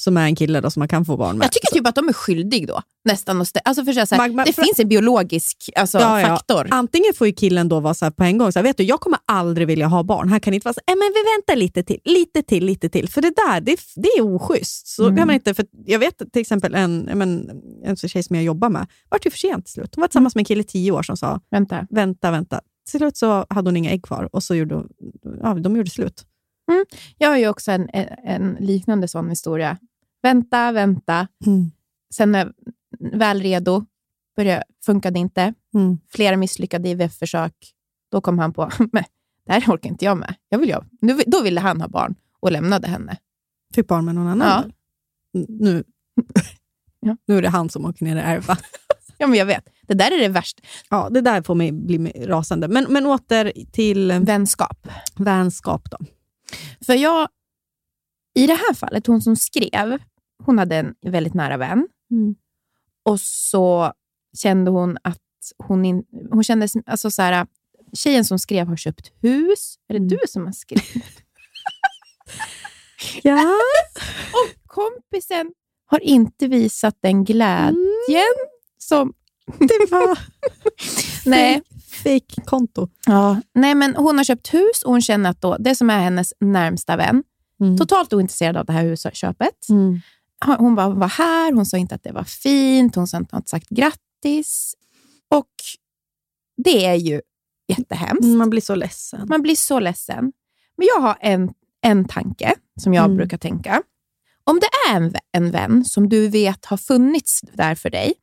som är en kille då, som man kan få barn med. Jag tycker typ att de är skyldig då. Nästan. att Alltså för så här, man- det för- finns en biologisk alltså, Ja, ja. faktor. Antingen får ju killen då vara så här på en gång, så här, vet du, jag kommer aldrig vilja ha barn. Han kan inte vara så här, "Eh, men vi väntar lite till, lite till, lite till. För det där, det, det är oschysst. Så Mm. kan man inte, för jag vet till exempel en, men, en tjej som jag jobbar med, vart ju för sent till slut. Hon var tillsammans med en kille i tio år som sa, Vänta. vänta, vänta. Till slut så hade hon inga ägg kvar och så gjorde hon, ja, de gjorde slut. Jag har ju också en, en liknande sån historia. Vänta, vänta. Sen när väl redo, började, funkade inte. Mm. Flera misslyckade IVF-försök. Då kom han på, men det här orkar inte jag med. Jag vill jag. Nu, då ville han ha barn och lämnade henne. Fick barn med någon annan. Ja. Nu, Ja. nu är det han som åker ner och ärva. Ja, men jag vet. Det där är det värsta. Ja, det där får mig bli rasande. Men, men åter till Vänskap. vänskap då. För jag, i det här fallet, hon som skrev, hon hade en väldigt nära vän. Mm. Och så kände hon att hon, in, hon kände, alltså så här, tjejen som skrev har köpt hus. Är det Mm. du som har skrivit? Ja. Och kompisen har inte visat den glädjen som... Det var Nej, fake-konto. ja, nej, men hon har köpt hus och hon känner att då, det som är hennes närmsta vän, Mm. totalt ointresserad av det här husköpet. Mm. Hon bara var här, hon sa inte att det var fint, hon sa inte sagt grattis. Och det är ju jättehemskt. Mm, Man blir så ledsen. Man blir så ledsen. Men jag har en, en tanke som jag Mm. brukar tänka. Om det är en, en vän som du vet har funnits där för dig,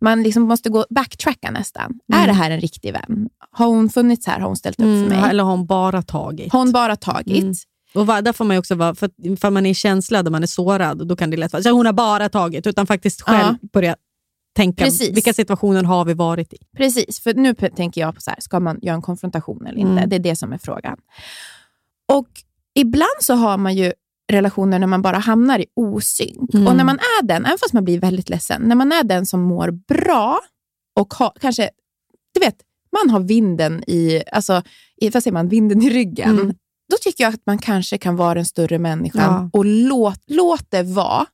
Man liksom måste gå backtracka nästan. Är Mm. det här en riktig vän? Har hon funnits här? Har hon ställt upp för mig? Eller har hon bara tagit? Har hon bara tagit? Mm. Och va- där får man också vara, för, för man är i en känsla där man är sårad, då kan det lätt vara så hon har bara tagit, utan faktiskt själv börja tänka, Precis. vilka situationer har vi varit i? Precis, för nu tänker jag på så här, ska man göra en konfrontation eller inte? Mm. Det är det som är frågan. Och ibland så har man ju relationer när man bara hamnar i osynk. Mm. Och när man är den, även fast man blir väldigt ledsen, när man är den som mår bra och har, kanske, du vet, man har vinden i, alltså, i, vad säger man, vinden i ryggen. Mm. Då tycker jag att man kanske kan vara den större människan Ja. och låt, låt det vara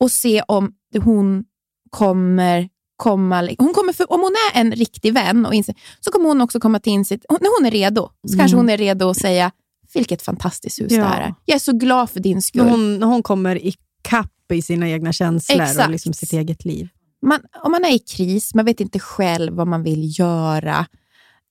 och se om hon kommer komma... Hon kommer för, om hon är en riktig vän och inse, så kommer hon också komma till insikt. När hon är redo, så kanske Mm. hon är redo att säga vilket fantastiskt hus Ja. det här är. Jag är så glad för din skull. Hon, hon kommer i kapp i sina egna känslor Exakt. och liksom sitt eget liv. man, om man är i kris, man vet inte själv vad man vill göra.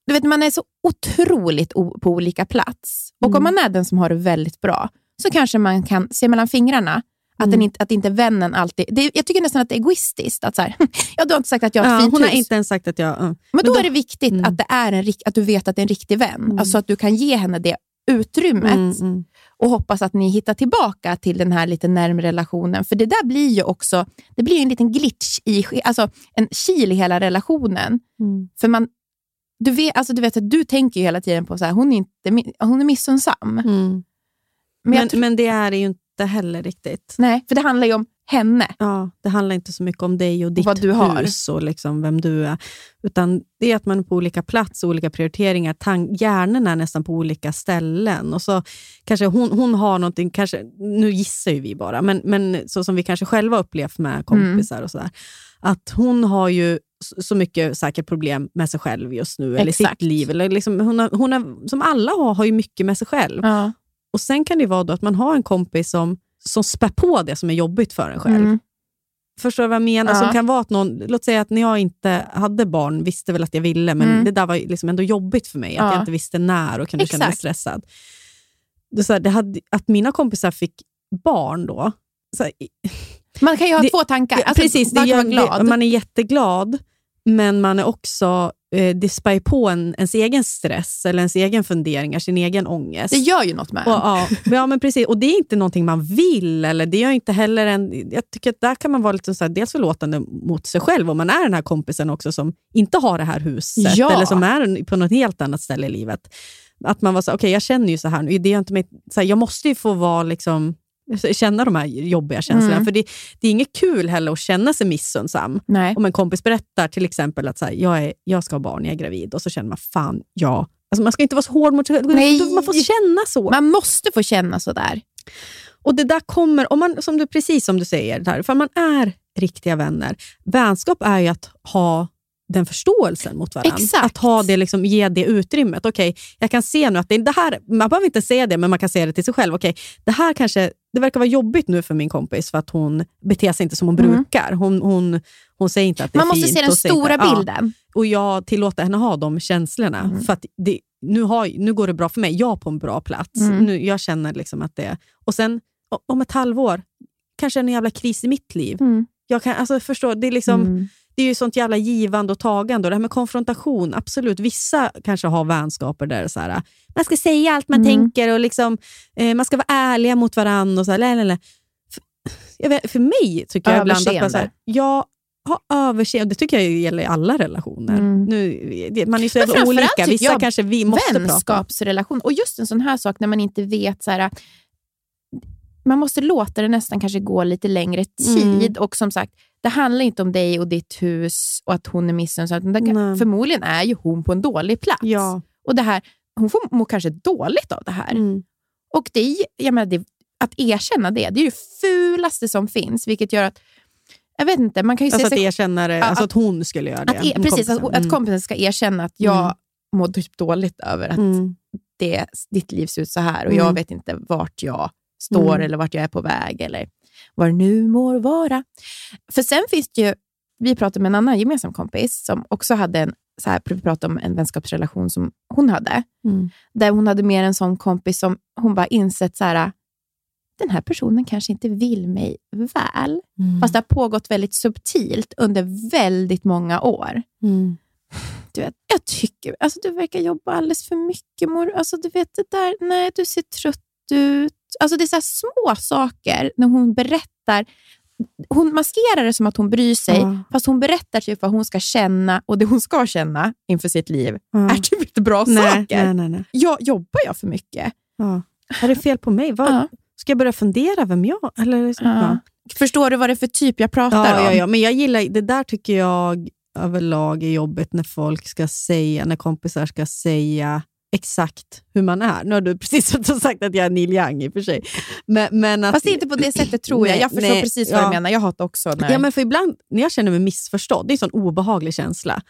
Du vet, man är så otroligt på olika plats. Och Mm. om man är den som har det väldigt bra, så kanske man kan se mellan fingrarna att, Mm. den inte, att inte vännen alltid... Det, jag tycker nästan att det är egoistiskt. Att så här, ja, du har inte sagt att jag har ett Ja, fint hon har hus. inte ens sagt att jag... uh. Men då, då- är det viktigt Mm. att, det är en, att du vet att det är en riktig vän. Alltså att du kan ge henne det utrymmet Mm, mm. och hoppas att ni hittar tillbaka till den här lite närmare relationen. För det där blir ju också det blir en liten glitch, i, alltså en kil i hela relationen. Mm. För man, du, vet, alltså du vet att du tänker ju hela tiden på så här, hon är, inte, hon är missunnsam. Mm. Men, Men, men det är det ju inte heller riktigt. nej, för det handlar ju om henne. Ja, det handlar inte så mycket om dig och ditt vad du har. hus och liksom vem du är. Utan det är att man är på olika plats, olika prioriteringar. Tan- hjärnan är nästan på olika ställen. Och så kanske hon, hon har någonting, kanske, nu gissar ju vi bara, men, men så som vi kanske själva upplevt med kompisar och sådär. Att hon har ju så- mycket säkert problem med sig själv just nu, eller i Exakt. sitt liv. Eller liksom, hon har, hon har, som alla har, har ju mycket med sig själv. Ja. Och Sen kan det vara då att man har en kompis som, som spär på det som är jobbigt för en själv. Mm. Förstår du vad jag menar? Ja. Som kan vara att någon, låt säga att när jag inte hade barn, visste väl att jag ville, men Mm. det där var liksom ändå jobbigt för mig. Att Ja. jag inte visste när och kunde känna mig Exakt. stressad. Det så här, det hade, att mina kompisar fick barn då, här, Man kan ju ha Det- två tankar. Alltså, precis, man. Det, man är jätteglad, men man är också, eh, det spär på en, ens egen stress, eller ens egen funderingar, sin egen ångest. det gör ju något med Och, en. ja, ja, men precis. Och det är inte någonting man vill. Eller det är inte heller en, jag tycker att där kan man vara lite så här, dels förlåtande mot sig själv, om man är den här kompisen också som inte har det här huset, Ja. eller som är på något helt annat ställe i livet. Att man var så okej jag känner ju så här nu, det är inte mig, så här, jag måste ju få vara liksom, känna de här jobbiga känslorna. Mm. För det, det är inget kul heller att känna sig missunnsam. Nej. Om en kompis berättar till exempel att så här, jag, är, jag ska ha barn, jag är gravid, och så känner man fan, ja. Alltså man ska inte vara så hård mot sig själv. Man får känna så. Man måste få känna sådär. Och det där kommer, om man, som du, precis som du säger, där, för man är riktiga vänner. Vänskap är ju att ha den förståelsen mot varandra. Exakt. Att ha det, liksom, ge det utrymmet. Okej, jag kan se nu att det, det här, man behöver inte säga det, men man kan säga det till sig själv. Okej, det här kanske, det verkar vara jobbigt nu för min kompis för att hon beter sig inte som hon Mm. brukar. Hon, hon, hon säger inte att det Man är måste fint. se den och säger stora inte- ja. bilden. Och jag tillåter henne ha de känslorna. Mm. För det, nu, har, nu går det bra för mig. Jag är på en bra plats. Mm. Nu, jag känner liksom att det... Och sen om ett halvår, kanske en jävla kris i mitt liv. Mm. Jag kan, alltså, förstå, det, är liksom, Mm. Det är ju sånt jävla givande och tagande. Och det här med konfrontation, absolut. Vissa kanske har vänskaper där så här, man ska säga allt man Mm. tänker och liksom, eh, man ska vara ärliga mot varandra. Och så här, lä. För, vet, för mig tycker jag ibland att man, så här, jag har överseende. Det tycker jag gäller i alla relationer. Mm. Nu, man är så jävla olika. Vissa jag kanske vi måste prata om. vänskapsrelation. Och just en sån här sak när man inte vet, så här, man måste låta det nästan kanske gå lite längre tid. Mm. Och som sagt, det handlar inte om dig och ditt hus och att hon är missunnsam. Förmodligen är ju hon på en dålig plats. Ja. Och det här, hon får må kanske dåligt av det här. Mm. Och det, jag menar, det, att erkänna det, det är ju det fulaste som finns. Vilket gör att, jag vet inte, man kan ju Alltså att sig erkänna det, alltså att- att hon skulle göra det. att, e- om precis, att, kompisen. att kompisen ska erkänna att jag Mm. mår typ dåligt över att Mm. det, ditt liv ser ut så här och Mm. jag vet inte vart jag står Mm. eller vart jag är på väg eller vad det nu må vara. För sen finns det ju, vi pratade med en annan gemensam kompis som också hade en, så här, vi pratade om en vänskapsrelation som hon hade, Mm. där hon hade mer en sån kompis som hon bara insett så här, den här personen kanske inte vill mig väl. Mm. Fast det har pågått väldigt subtilt under väldigt många år. Mm. Du vet, jag tycker, alltså du verkar jobba alldeles för mycket mor. Alltså du vet det där, nej du ser trött ut. Alltså det är så små saker när hon berättar. Hon maskerar det som att hon bryr sig, Ja. fast hon berättar typ vad hon ska känna och det hon ska känna inför sitt liv Ja. är typ inte bra Nej, saker. nej, nej, nej. Jag, jobbar jag för mycket? Ja. Är det fel på mig? Vad, Ja. Ska jag börja fundera vem jag eller liksom, ja. Förstår du vad det är för typ jag pratar Ja, om? ja, ja, men jag gillar, det där tycker jag överlag är jobbigt när folk ska säga, när kompisar ska säga exakt hur man är. Nu har du precis sagt att jag är Neil Young i och för sig. Men, men att, Fast inte på det sättet tror jag. Jag förstår nej, precis vad ja. du menar. Jag hatar också när... Ja, men för ibland när jag känner mig missförstådd, det är en sån obehaglig känsla.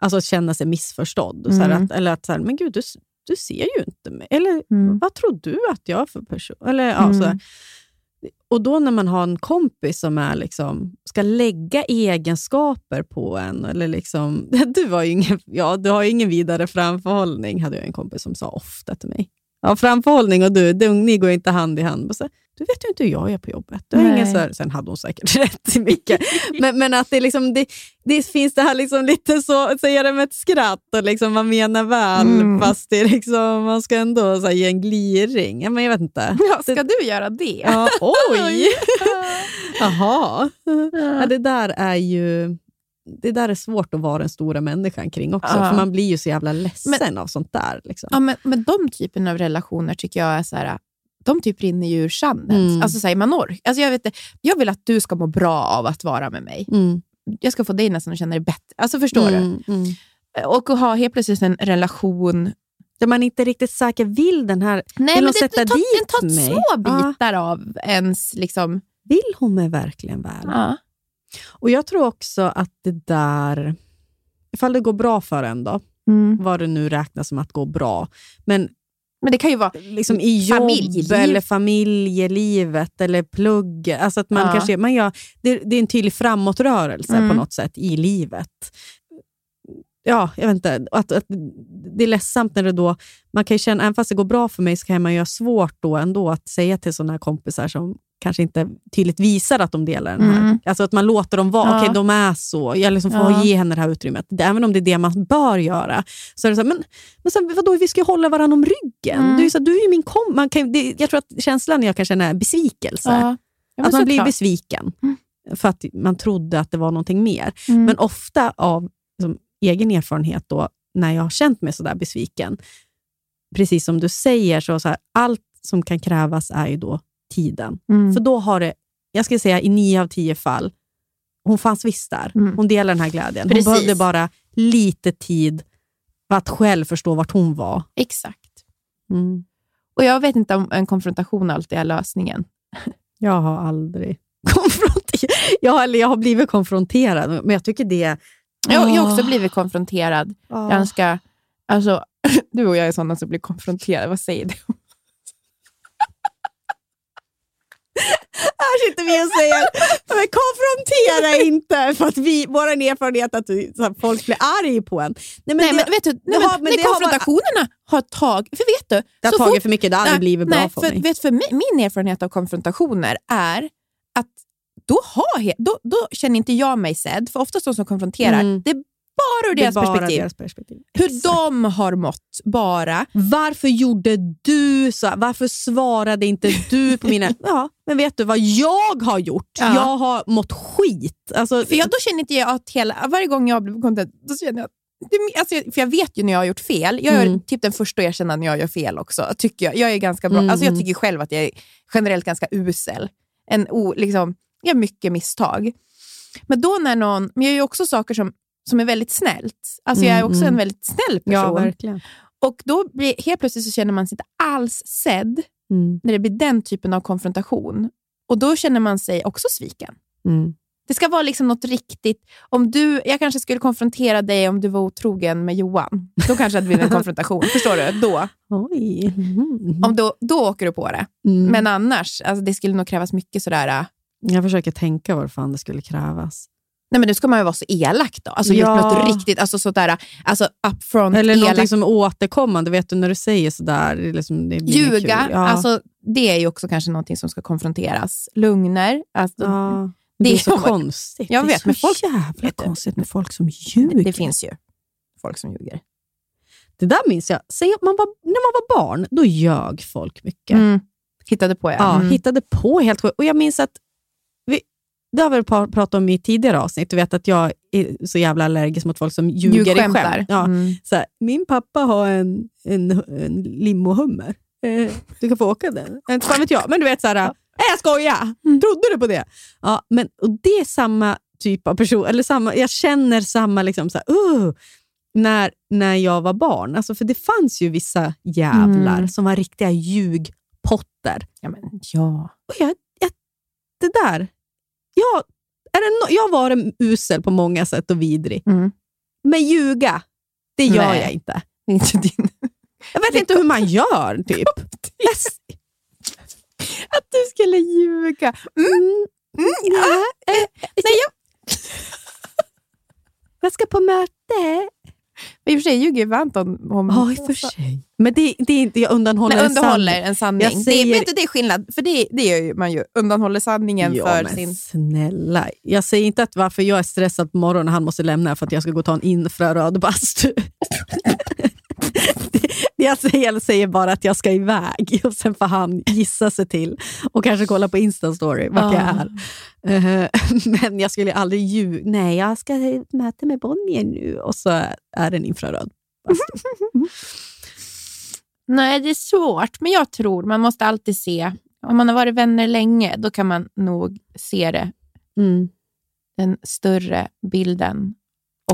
Alltså att känna sig missförstådd. Så Mm. att, eller att så här, men gud, du, du ser ju inte mig. Eller Mm. vad tror du att jag är för person? Eller, ja, Mm. så. Och då när man har en kompis som är liksom, ska lägga egenskaper på en, eller liksom, du, har ju ingen, ja, du har ju ingen vidare framförhållning, hade jag en kompis som sa ofta till mig. Ja, framförhållning och du, du ni går inte hand i hand. Så, du vet ju inte hur jag är på jobbet. Nej. ingen så här, sen hade hon säkert rätt i mycket. men, men att det, liksom, det, det finns det här liksom lite så, säga det med ett skratt och liksom man menar väl, Mm. fast det liksom, man ska ändå så här, ge en gliring. Ja, men jag vet inte. Ja, ska du göra det? Ja, oj! Jaha. Ja, det där är ju det där är svårt att vara den stora människan kring också, Ja. för man blir ju så jävla ledsen av sånt där. Liksom. Ja, men, men de typen av relationer tycker jag är så här, de typ rinner ju ur sanden. Mm. Alltså, så här, man ork. Alltså, jag, vet, jag vill att du ska må bra av att vara med mig. Mm. Jag ska få dig nästan att känna dig bättre. Alltså, förstår du? Mm, mm. Och att ha helt plötsligt en relation. Där man inte riktigt säkert vill den här... Nej, Vill men det, sätta det dit den tar mig? små Ja. bitar av ens... Liksom, Vill hon mig verkligen väl? ja. Och Jag tror också att det där... Ifall det går bra för en, då, mm. vad det nu räknas som att gå bra, men Men det kan ju vara... liksom i jobb Familjeliv. eller familjelivet eller plugg. Alltså att man Ja. kanske, man gör, det, det är en tydlig framåtrörelse Mm. på något sätt i livet. Ja, jag vet inte. Att, att det är ledsamt när det då... Man kan ju känna, även fast det går bra för mig så kan man göra svårt då ändå att säga till sådana kompisar som kanske inte tydligt visar att de delar den här. Mm. Alltså att man låter dem vara, Ja. okej de är så. Jag liksom får Ja. ge henne det här utrymmet. Även om det är det man bör göra. Så är det så här, men, men sen, vadå, vi ska ju hålla varandra om ryggen. Mm. Du, är så, här, du är ju min kom man kan, det, Jag tror att känslan jag kan känna är besvikelse. Ja. Ja, att man blir såklart. besviken. Mm. För att man trodde att det var någonting mer. Mm. Men ofta av liksom, egen erfarenhet, då, när jag har känt mig sådär besviken, precis som du säger, så, så här, allt som kan krävas är ju då tiden. Mm. För då har det, jag skulle säga i nio av tio fall, hon fanns visst där. Mm. Hon delar den här glädjen. Hon Precis. behövde bara lite tid för att själv förstå vart hon var. Exakt. Mm. Och Jag vet inte om en konfrontation alltid är lösningen. Jag har aldrig konfronterat. Jag jag har blivit konfronterad, men jag tycker det... Jag, jag har också blivit konfronterad. Åh. Jag önskar... Alltså, du och jag är sådana som blir konfronterade. Vad säger du? Här sitter vi och säger, men konfrontera inte för att vi, vår erfarenhet att så här, folk blir arg på en. Nej, men nej, det, men vet du, nej, men, bara- konfrontationerna har tagit... För vet du, det har tagit fort- för mycket, det har aldrig Nej, blivit bra nej, för, för, mig. Vet, för min, erfarenhet av konfrontationer är att då, har, då, då känner inte jag mig sedd. För oftast de som konfronterar, Mm. det är bara ur deras bara perspektiv. deras perspektiv. Hur Exakt. de har mått, bara. Varför gjorde du så? Varför svarade inte du på mina... Ja, men vet du vad jag har gjort? Ja. Jag har mått skit. Alltså, För jag, då känner inte jag att hela... Varje gång jag blir konfronterad, då känner jag alltså, för jag vet ju när jag har gjort fel. Jag är Mm. typ den första att erkänna när jag gör fel också. Tycker jag. jag är ganska bra. Mm. Alltså, jag tycker själv att jag är generellt ganska usel. En o, liksom, jag gör mycket misstag. Men då när någon... Men jag gör också saker som, som är väldigt snällt. Alltså, jag är också en väldigt snäll person. ja, verkligen. och då blir, helt plötsligt så känner man sig inte alls sedd Mm. när det blir den typen av konfrontation. Och då känner man sig också sviken. Mm. Det ska vara liksom något riktigt. Om du, jag kanske skulle konfrontera dig om du var otrogen med Johan. Då kanske det blivit en konfrontation. Förstår du? Då, Oj. Mm. om då, då åker du på det. Mm. Men annars, alltså det skulle nog krävas mycket sådär... äh, Jag försöker tänka vad fan det skulle krävas. Nej, men nu ska man ju vara så elak då. Alltså Ja. gjort något riktigt, alltså sådär, alltså upfront Eller elak. någonting som är återkommande. Vet du när du säger sådär? Det är liksom, det Ljuga. Ja. alltså, det är ju också kanske någonting som ska konfronteras. Lugner, alltså, ja. det Det är så som- konstigt. Jag det är vet, så men folk- jävla vet konstigt med folk som ljuger. det finns ju folk som ljuger. Det där minns jag. Säg, man var, när man var barn, då ljög folk mycket. Mm. Hittade på ja. Ja, Mm. hittade på helt sjukt. Och jag minns att, det har vi pra- pratat om i tidigare avsnitt, du vet att jag är så jävla allergisk mot folk som ljuger i skämt. Ja, Mm. så här, min pappa har en, en, en limohummer. Eh, du kan få åka den. Inte fan vet jag. Men du vet, så här, nej jag skojar. Mm. Trodde du på det? Ja, men, och det är samma typ av person. Eller samma, jag känner samma, liksom, så här, uh, när, när jag var barn. Alltså, för det fanns ju vissa jävlar Mm. som var riktiga ljugpotter. Ja, men, ja. Och jag, jag, det där, jag, är det no, jag varit usel på många sätt och vidrig. Mm. Men ljuga, det gör Nej. jag inte. Inte din. Jag vet inte hur man gör, typ. Att du skulle ljuga. Mm, mm, ja, eh, Nej, jag, jag ska på möte. I och för sig ljuger ju Anton om... Ja, i och för sig. Men det, det är inte, jag undanhåller Nej, en sanning. en sanning. Jag Det, säger- vet du, det är skillnad, för det, det gör ju man ju. Undanhåller sanningen Ja, för men sin... snälla. Jag säger inte att varför jag är stressad på morgonen när han måste lämna för att jag ska gå och ta en infraröd bastu. Jag säger, bara att jag ska iväg och sen får han gissa sig till och kanske kolla på Insta-story vart jag Ah. är. Eh, Men jag skulle aldrig ljuga. Nej, jag ska möta med Bonnier nu och så är det en infraröd. Nej, det är svårt, men jag tror man måste alltid se... Om man har varit vänner länge, då kan man nog se det, Mm. den större bilden.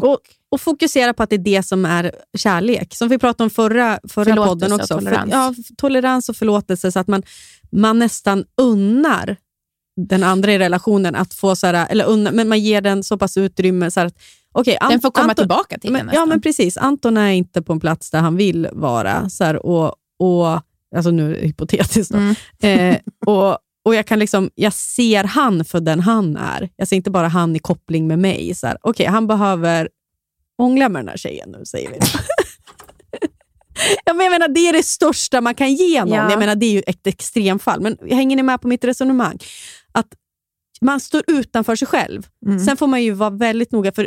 Och, och fokusera på att det är det som är kärlek. Som vi pratade om förra, förra podden och också. tolerans. För, ja, tolerans och förlåtelse så att man, man nästan unnar den andra i relationen att få, så här, eller unna, men man ger den så pass utrymme så här att okay, Den får komma tillbaka till men, Ja, men precis. Anton är inte på en plats där han vill vara. Så här, och, och, alltså nu hypotetiskt då. Mm. Eh, och, och jag, kan liksom, jag ser han för den han är. Jag ser inte bara han i koppling med mig. Så här, okay, han behöver hångla med den här tjejen nu, säger vi. ja, men jag menar, det är det största man kan ge någon. Ja. Jag menar, det är ju ett extremfall, men hänger ni med på mitt resonemang? Att man står utanför sig själv. Mm. Sen får man ju vara väldigt noga, för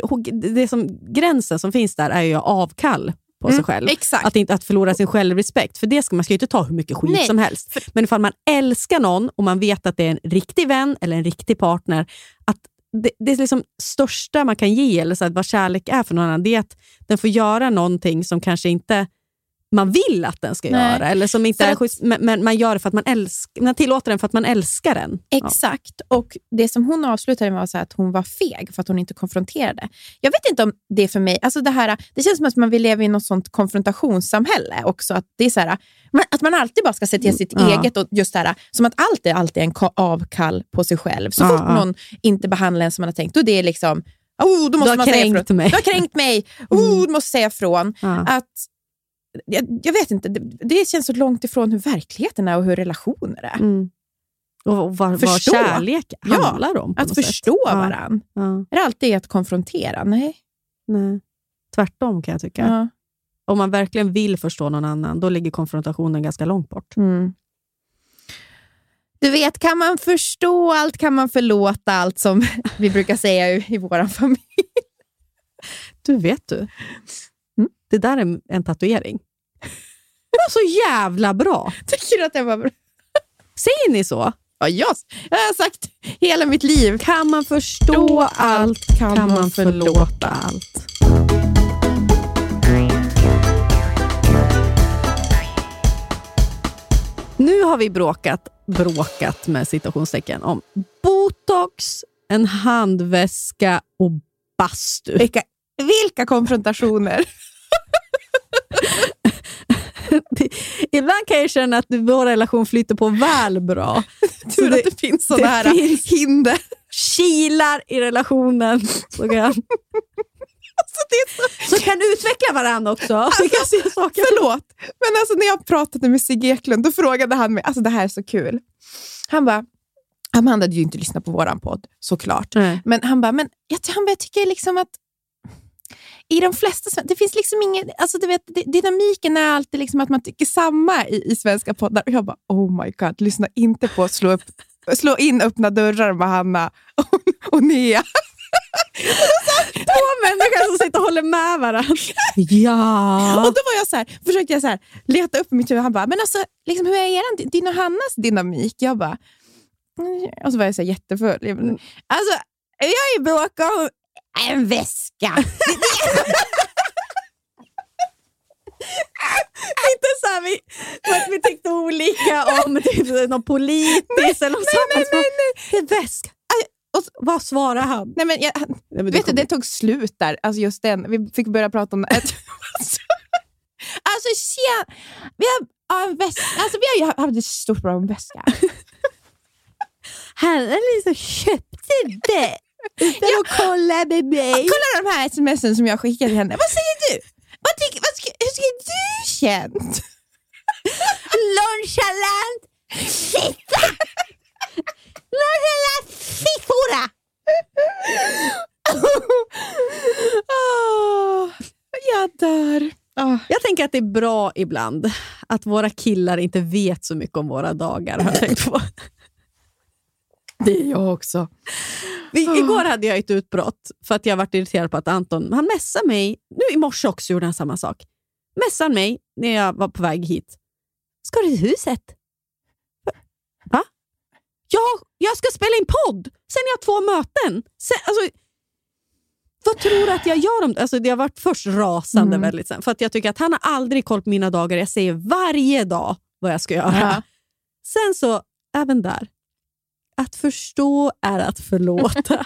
det som, gränsen som finns där är ju avkall på sig Mm, själv. Exakt. Att, inte, att förlora sin självrespekt. För det ska man ska ju inte ta hur mycket skit Nej, som helst. Men ifall man älskar någon och man vet att det är en riktig vän eller en riktig partner, att det, det är liksom största man kan ge, eller så att vad kärlek är för någon annan, det är att den får göra någonting som kanske inte man vill att den ska Nej. göra, eller som inte För är schysst, men, men man gör det för att man älskar, man tillåter den för att man älskar den. Ja. Exakt. Och Det som hon avslutade med var så att hon var feg för att hon inte konfronterade. Jag vet inte om det är för mig. Alltså det, här, det känns som att man vill leva i något sånt konfrontationssamhälle också. Att, det är så här, att man alltid bara ska se till sitt Ja. eget. Och just det här, som att allt är alltid en ka- avkall på sig själv. Så Ja, fort ja. någon inte behandlar en som man har tänkt, då det är liksom Oh, då måste har man säga kränkt mig. Du har kränkt mig. Oh, du måste säga ifrån. Ja. Att, jag, jag vet inte, det, det känns så långt ifrån hur verkligheten är och hur relationer är. Mm. Och, och vad, vad Förstå. kärlek Ja, handlar om. På Att något sätt. förstå Ja, varandra. Ja, Är det alltid att konfrontera? Nej. nej. Tvärtom kan jag tycka. Ja. Om man verkligen vill förstå någon annan, då ligger konfrontationen ganska långt bort. Mm. Du vet, kan man förstå allt kan man förlåta allt som vi brukar säga i, i vår familj. Du, vet du? Mm. Det där är en tatuering. Det var så jävla bra! Tycker du att det var bra? Säger ni så? Ja, jag, jag har sagt hela mitt liv. Kan man förstå allt kan kan man man förlåta allt. Nu har vi bråkat, bråkat med citationstecken om botox, en handväska och bastu. Vilka, vilka konfrontationer. Ibland kan jag känna att vår relation flyter på väl bra. Tur att det finns sådana här finns- hinder. kilar i relationen så kan, Alltså, så, så kan utveckla varandra också. Vi kan se saker. förlåt, men alltså, när jag pratade med Sigge Eklund, då frågade han mig, alltså det här är så kul. Han bara, Amanda hade ju inte lyssnat på våran podd, såklart. Nej. Men han bara, men jag, han bara, jag tycker liksom att i de flesta, det finns liksom ingen, alltså du vet, dynamiken är alltid liksom att man tycker samma i, i svenska poddar. Och jag bara, oh my god, lyssna inte på slå, upp, slå in öppna dörrar med Hanna och, och Nea. Två människor som sitter och håller med varandra. Ja. Och då var jag så här, försökte jag så här, leta upp mitt huvud. Han bara, men alltså, liksom, hur är eran, din och Hannas dynamik? Jag bara, "Mm." och så var jag så här jättefull. Bara, Alltså, jag är bråkar om en väska. Inte så här, vi, att vi tyckte olika om typ, något politiskt eller något sånt. nej, nej, Det är väska. Och så, vad svarar han? Nej, men jag, Nej, men vet du, det tog slut där. Alltså just den. Vi fick börja prata om ett... alltså, tjena, vi har en väska. Alltså, vi har haft ett stort problem med väska. Han liksom köpte det utan att kolla med mig. Kolla de här smsen som jag skickade till henne. Vad säger du? Vad tycker, vad ska, hur ska du känt? Nonchalant fitta! Nonchalant fiffora! Åh, jag dör. Åh. Jag tänker att det är bra ibland att våra killar inte vet så mycket om våra dagar. Har jag tänkt på. Det är jag också. Vi, igår hade jag ett utbrott för att jag varit irriterad på att Anton han messade mig. Nu i morse också gjorde han samma sak. Messade mig när jag var på väg hit. Ska du till huset? Va? Ja, jag ska spela in podd. Sen har jag två möten. Sen, alltså, vad tror du att jag gör om alltså, Det har varit först rasande Mm. väldigt sen. För att jag tycker att han har aldrig koll på mina dagar. Jag säger varje dag vad jag ska göra. Ja. Sen så, även där. Att förstå är att förlåta.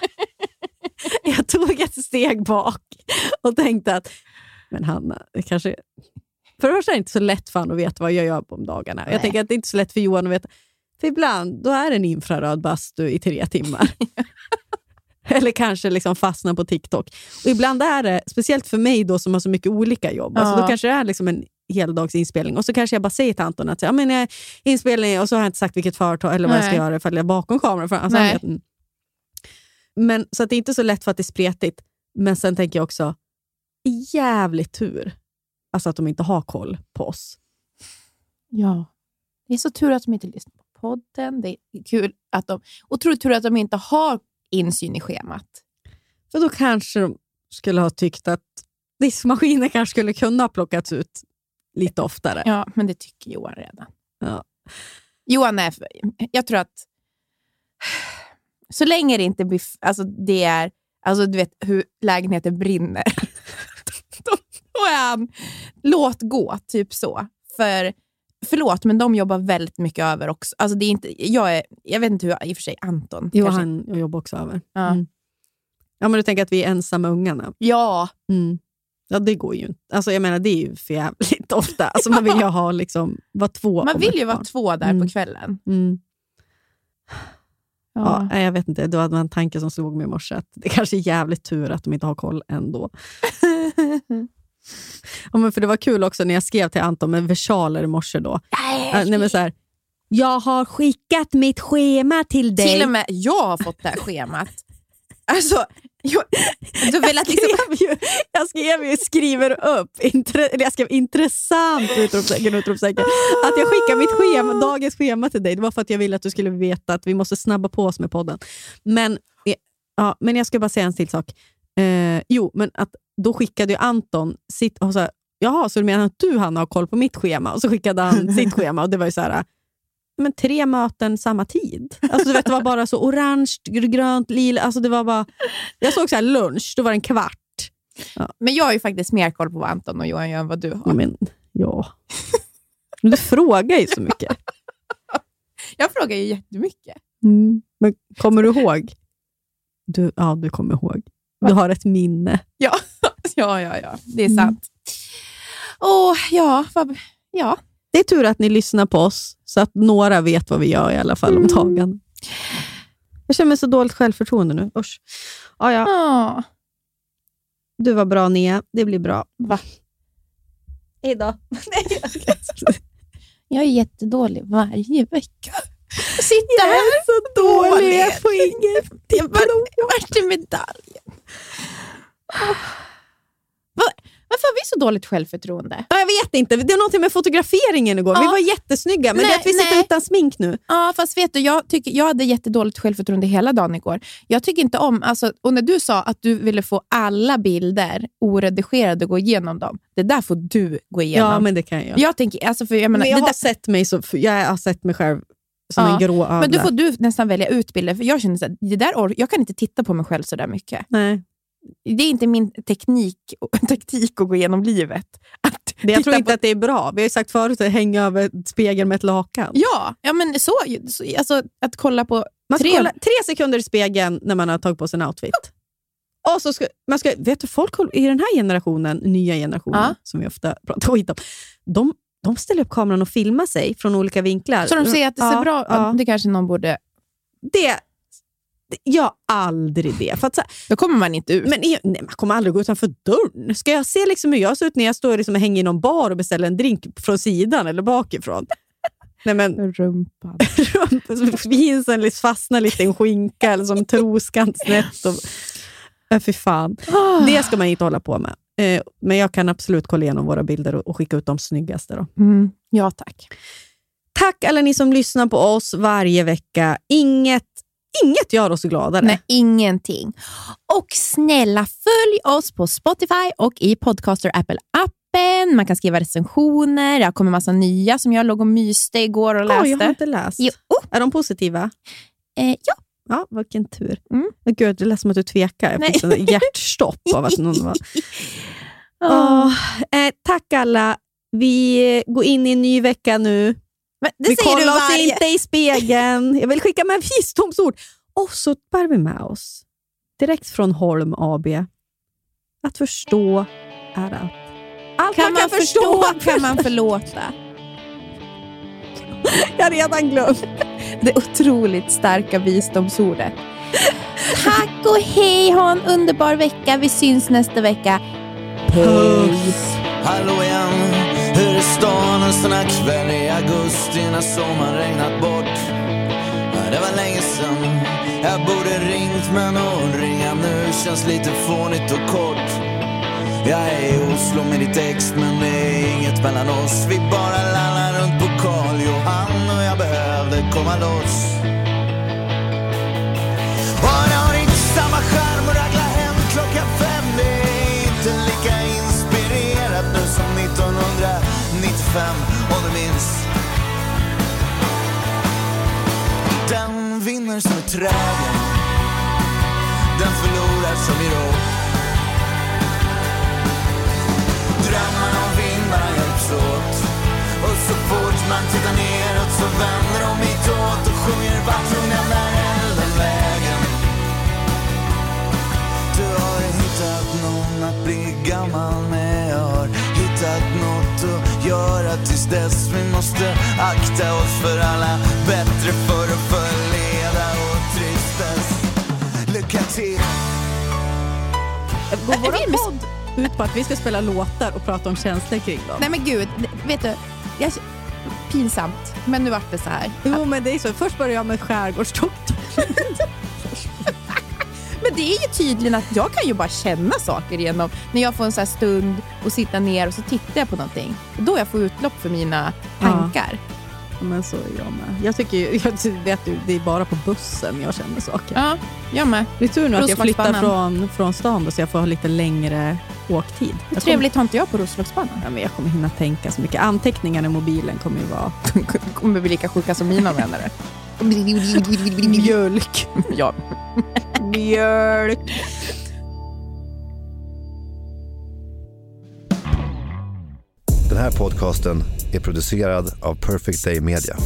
jag tog ett steg bak och tänkte att, men Hanna, det kanske... För det första är det inte så lätt för honom att veta vad jag gör på om dagarna. Nej. Jag tänker att det är inte så lätt för Johan att veta. För ibland då är det en infraröd bastu i tre timmar. Eller kanske liksom fastna på TikTok. Och ibland är det, speciellt för mig då som har så mycket olika jobb, alltså Ja. då kanske det är liksom en heldagsinspelning och så kanske jag bara säger till Anton att ja, men, jag inspelning och så har jag inte sagt vilket företag eller vad jag ska Nej. göra ifall jag är bakom kameran. För, alltså, Nej. vet, mm. men, så att det är inte så lätt för att det är spretigt. Men sen tänker jag också, jävligt tur alltså att de inte har koll på oss. Ja. Det är så tur att de inte lyssnar på podden. Det är kul att de, otroligt tur att de inte har insyn i schemat. För då kanske de skulle ha tyckt att diskmaskinen kanske skulle kunna ha plockats ut lite oftare. Ja, men det tycker Johan redan. Ja. Johan är... Jag tror att så länge det inte blir... Alltså det är... Alltså du vet hur lägenheten brinner. då, då är han... Låt gå, typ så. För Förlåt, men de jobbar väldigt mycket över också. Alltså det är inte, jag, är, jag vet inte hur, i och för sig Anton. Jo, kanske- han jobbar också över. Ja. Mm. Ja, men du tänker att vi är ensamma ungarna? Ja, Mm. Ja, det går ju inte. Alltså, jag menar, det är ju för jävligt ofta. Alltså, man vill ju ha liksom, vara två man vill ju vara två där Mm. på kvällen. Mm. Ja. Ja. nej, jag vet inte, det var en tanke som slog mig i morse. Att det kanske är jävligt tur att de inte har koll ändå. ja, men för Det var kul också när jag skrev till Anton med versaler i morse. Då. Äh, nej, men så här, jag har skickat mitt schema till dig. Till och med jag har fått det här schemat. Alltså, jag, du vill att liksom, skrev ju, jag skrev ju skriver upp, intre, eller jag skrev intressant utropstecken, utropstecken. Att jag skickar mitt schema, dagens schema till dig, det var för att jag ville att du skulle veta att vi måste snabba på oss med podden. Men, eh, ja, men jag ska bara säga en till sak. Eh, jo, men att då skickade ju Anton sitt, och så här, jaha, så du menar att du Hanna har koll på mitt schema? Och så skickade han sitt schema och det var ju så här, men tre möten samma tid. Alltså, du vet, det var bara så orange, grönt, lila. Alltså, det var bara, jag såg så här lunch, då var det en kvart. men jag har ju faktiskt mer koll på vad Anton och Johan gör än vad du har. Ja, men, ja. Du frågar ju så mycket. Jag frågar ju jättemycket. Mm. Men kommer du ihåg? Du, ja, du kommer ihåg. Du har ett minne. Ja, ja, ja, ja. det är Mm. sant. Åh, ja, vad, ja. Det är tur att ni lyssnar på oss, så att några vet vad vi gör i alla fall om dagen. Jag känner mig så dåligt självförtroende nu. Usch. Ja, ja. Åh. Du var bra, Nia. Det blir bra. Va? Hej då. Jag är jättedålig varje vecka. Sitta här. är så dålig, jag får inget Jag var- Vart är medaljen? Va- Varför har vi så dåligt självförtroende? Ja, jag vet inte, det är någonting med fotograferingen igår. Vi Ja. var jättesnygga, men det Nej, att vi sitter nej. utan smink nu. Ja, fast vet du, jag, tycker, jag hade jättedåligt självförtroende hela dagen igår. Jag tycker inte om, alltså, och när du sa att du ville få alla bilder oredigerade och gå igenom dem, det där får du gå igenom. Ja, men det kan jag. Jag tänker, alltså för jag menar, men jag det har där, sett mig så, jag har sett mig själv som Ja, en grå ödla. men då får du nästan välja ut bilder, för jag känner så här, det där or- jag kan inte titta på mig själv så där mycket. Nej. Det är inte min teknik, taktik att gå igenom livet. Att Det, jag tror inte på, att det är bra. Vi har ju sagt förut att hänga över spegeln med ett lakan. Ja, ja men så, så alltså, att kolla på Man ska tre... kolla tre sekunder i spegeln när man har tagit på sig en outfit. Och så ska, man ska, vet du, folk i den här generationen, nya generationen, Ja. som vi ofta pratar skit om, de, de ställer upp kameran och filmar sig från olika vinklar. Så de ser att det ser Ja, bra Ja. Det kanske någon borde... Det, jag aldrig det. För att, så här, Då kommer man inte ut. men nej, man kommer aldrig gå utanför dörren. Ska jag se liksom hur jag ser ut när jag står liksom och hänger i någon bar och beställer en drink från sidan eller bakifrån? Nej, men, Rumpan. så finns en lite, fastnar lite i en skinka eller som troskant snett. Och, äh, fy fan. Det ska man inte hålla på med. Eh, men jag kan absolut kolla igenom våra bilder och, och skicka ut de snyggaste. Då. Mm. Ja, tack. Tack alla ni som lyssnar på oss varje vecka. Inget, inget gör oss gladare. Nej, ingenting. Och snälla, följ oss på Spotify och i Podcaster Apple-appen. Man kan skriva recensioner. Det kommer massa nya som jag låg och myste igår och läste. jag har inte läst. Jo. Är de positiva? Eh, ja. Ja, vilken tur. Mm. Men Gud, det lät som att du tvekar. Jag Nej. fick sån hjärtstopp av att någon var... Åh. Åh, eh, tack alla. Vi går in i en ny vecka nu. Men det vi säger du kollar oss inte i spegeln. Jag vill skicka med visdomsord. Och så bär vi med oss, direkt från Holm AB, att förstå är att allt Kan man förstå kan man förlåta. Jag har redan glömt. Det otroligt starka visdomsordet. Tack och hej, ha en underbar vecka. Vi syns nästa vecka. Puss! Hallå igen, i stan en sån här kväll i augusti när sommaren regnat bort? Det var länge sen, jag borde ringt men att ringa nu känns lite fånigt och kort. Jag är i Oslo med ditt ex men det är inget mellan oss. Vi bara lallar runt på Karl Johan och jag behövde komma loss. Fem om du minns. Den vinner som är trägen. Den förlorar som i råd. Drömmarna om vindarna hjälps åt. Och så fort man tittar neråt så vänder de hitåt och sjunger vart tog den där elden vägen? Du har hittat någon att bli gammal med Jag har hittat något att göra tills dess Vi måste akta oss för alla bättre för att förleda och tristess Lycka till Går vår podd ut på att vi ska spela låtar och prata om känslor kring dem? Nej men gud, vet du. Jag, pinsamt, men nu vart det så här. Jo, men det är så. Först började jag med skärgårdsdoktorn. Men det är ju tydligen att jag kan ju bara känna saker genom när jag får en så här stund och sitta ner och så tittar jag på någonting. Då jag får utlopp för mina tankar. Ja, men så är jag med. Jag tycker ju, jag vet du, det är bara på bussen jag känner saker. Ja, jag med. Det är tur nu att jag flyttar från, från stan då, så jag får ha lite längre åktid. Kommer, Trevligt har inte jag på Roslagsbanan. ja, men jag kommer hinna tänka så mycket. Anteckningarna i mobilen kommer ju vara kommer bli lika sjuka som mina vänner. Mjölk. ja. mjölk. Den här podcasten är producerad av Perfect Day Media.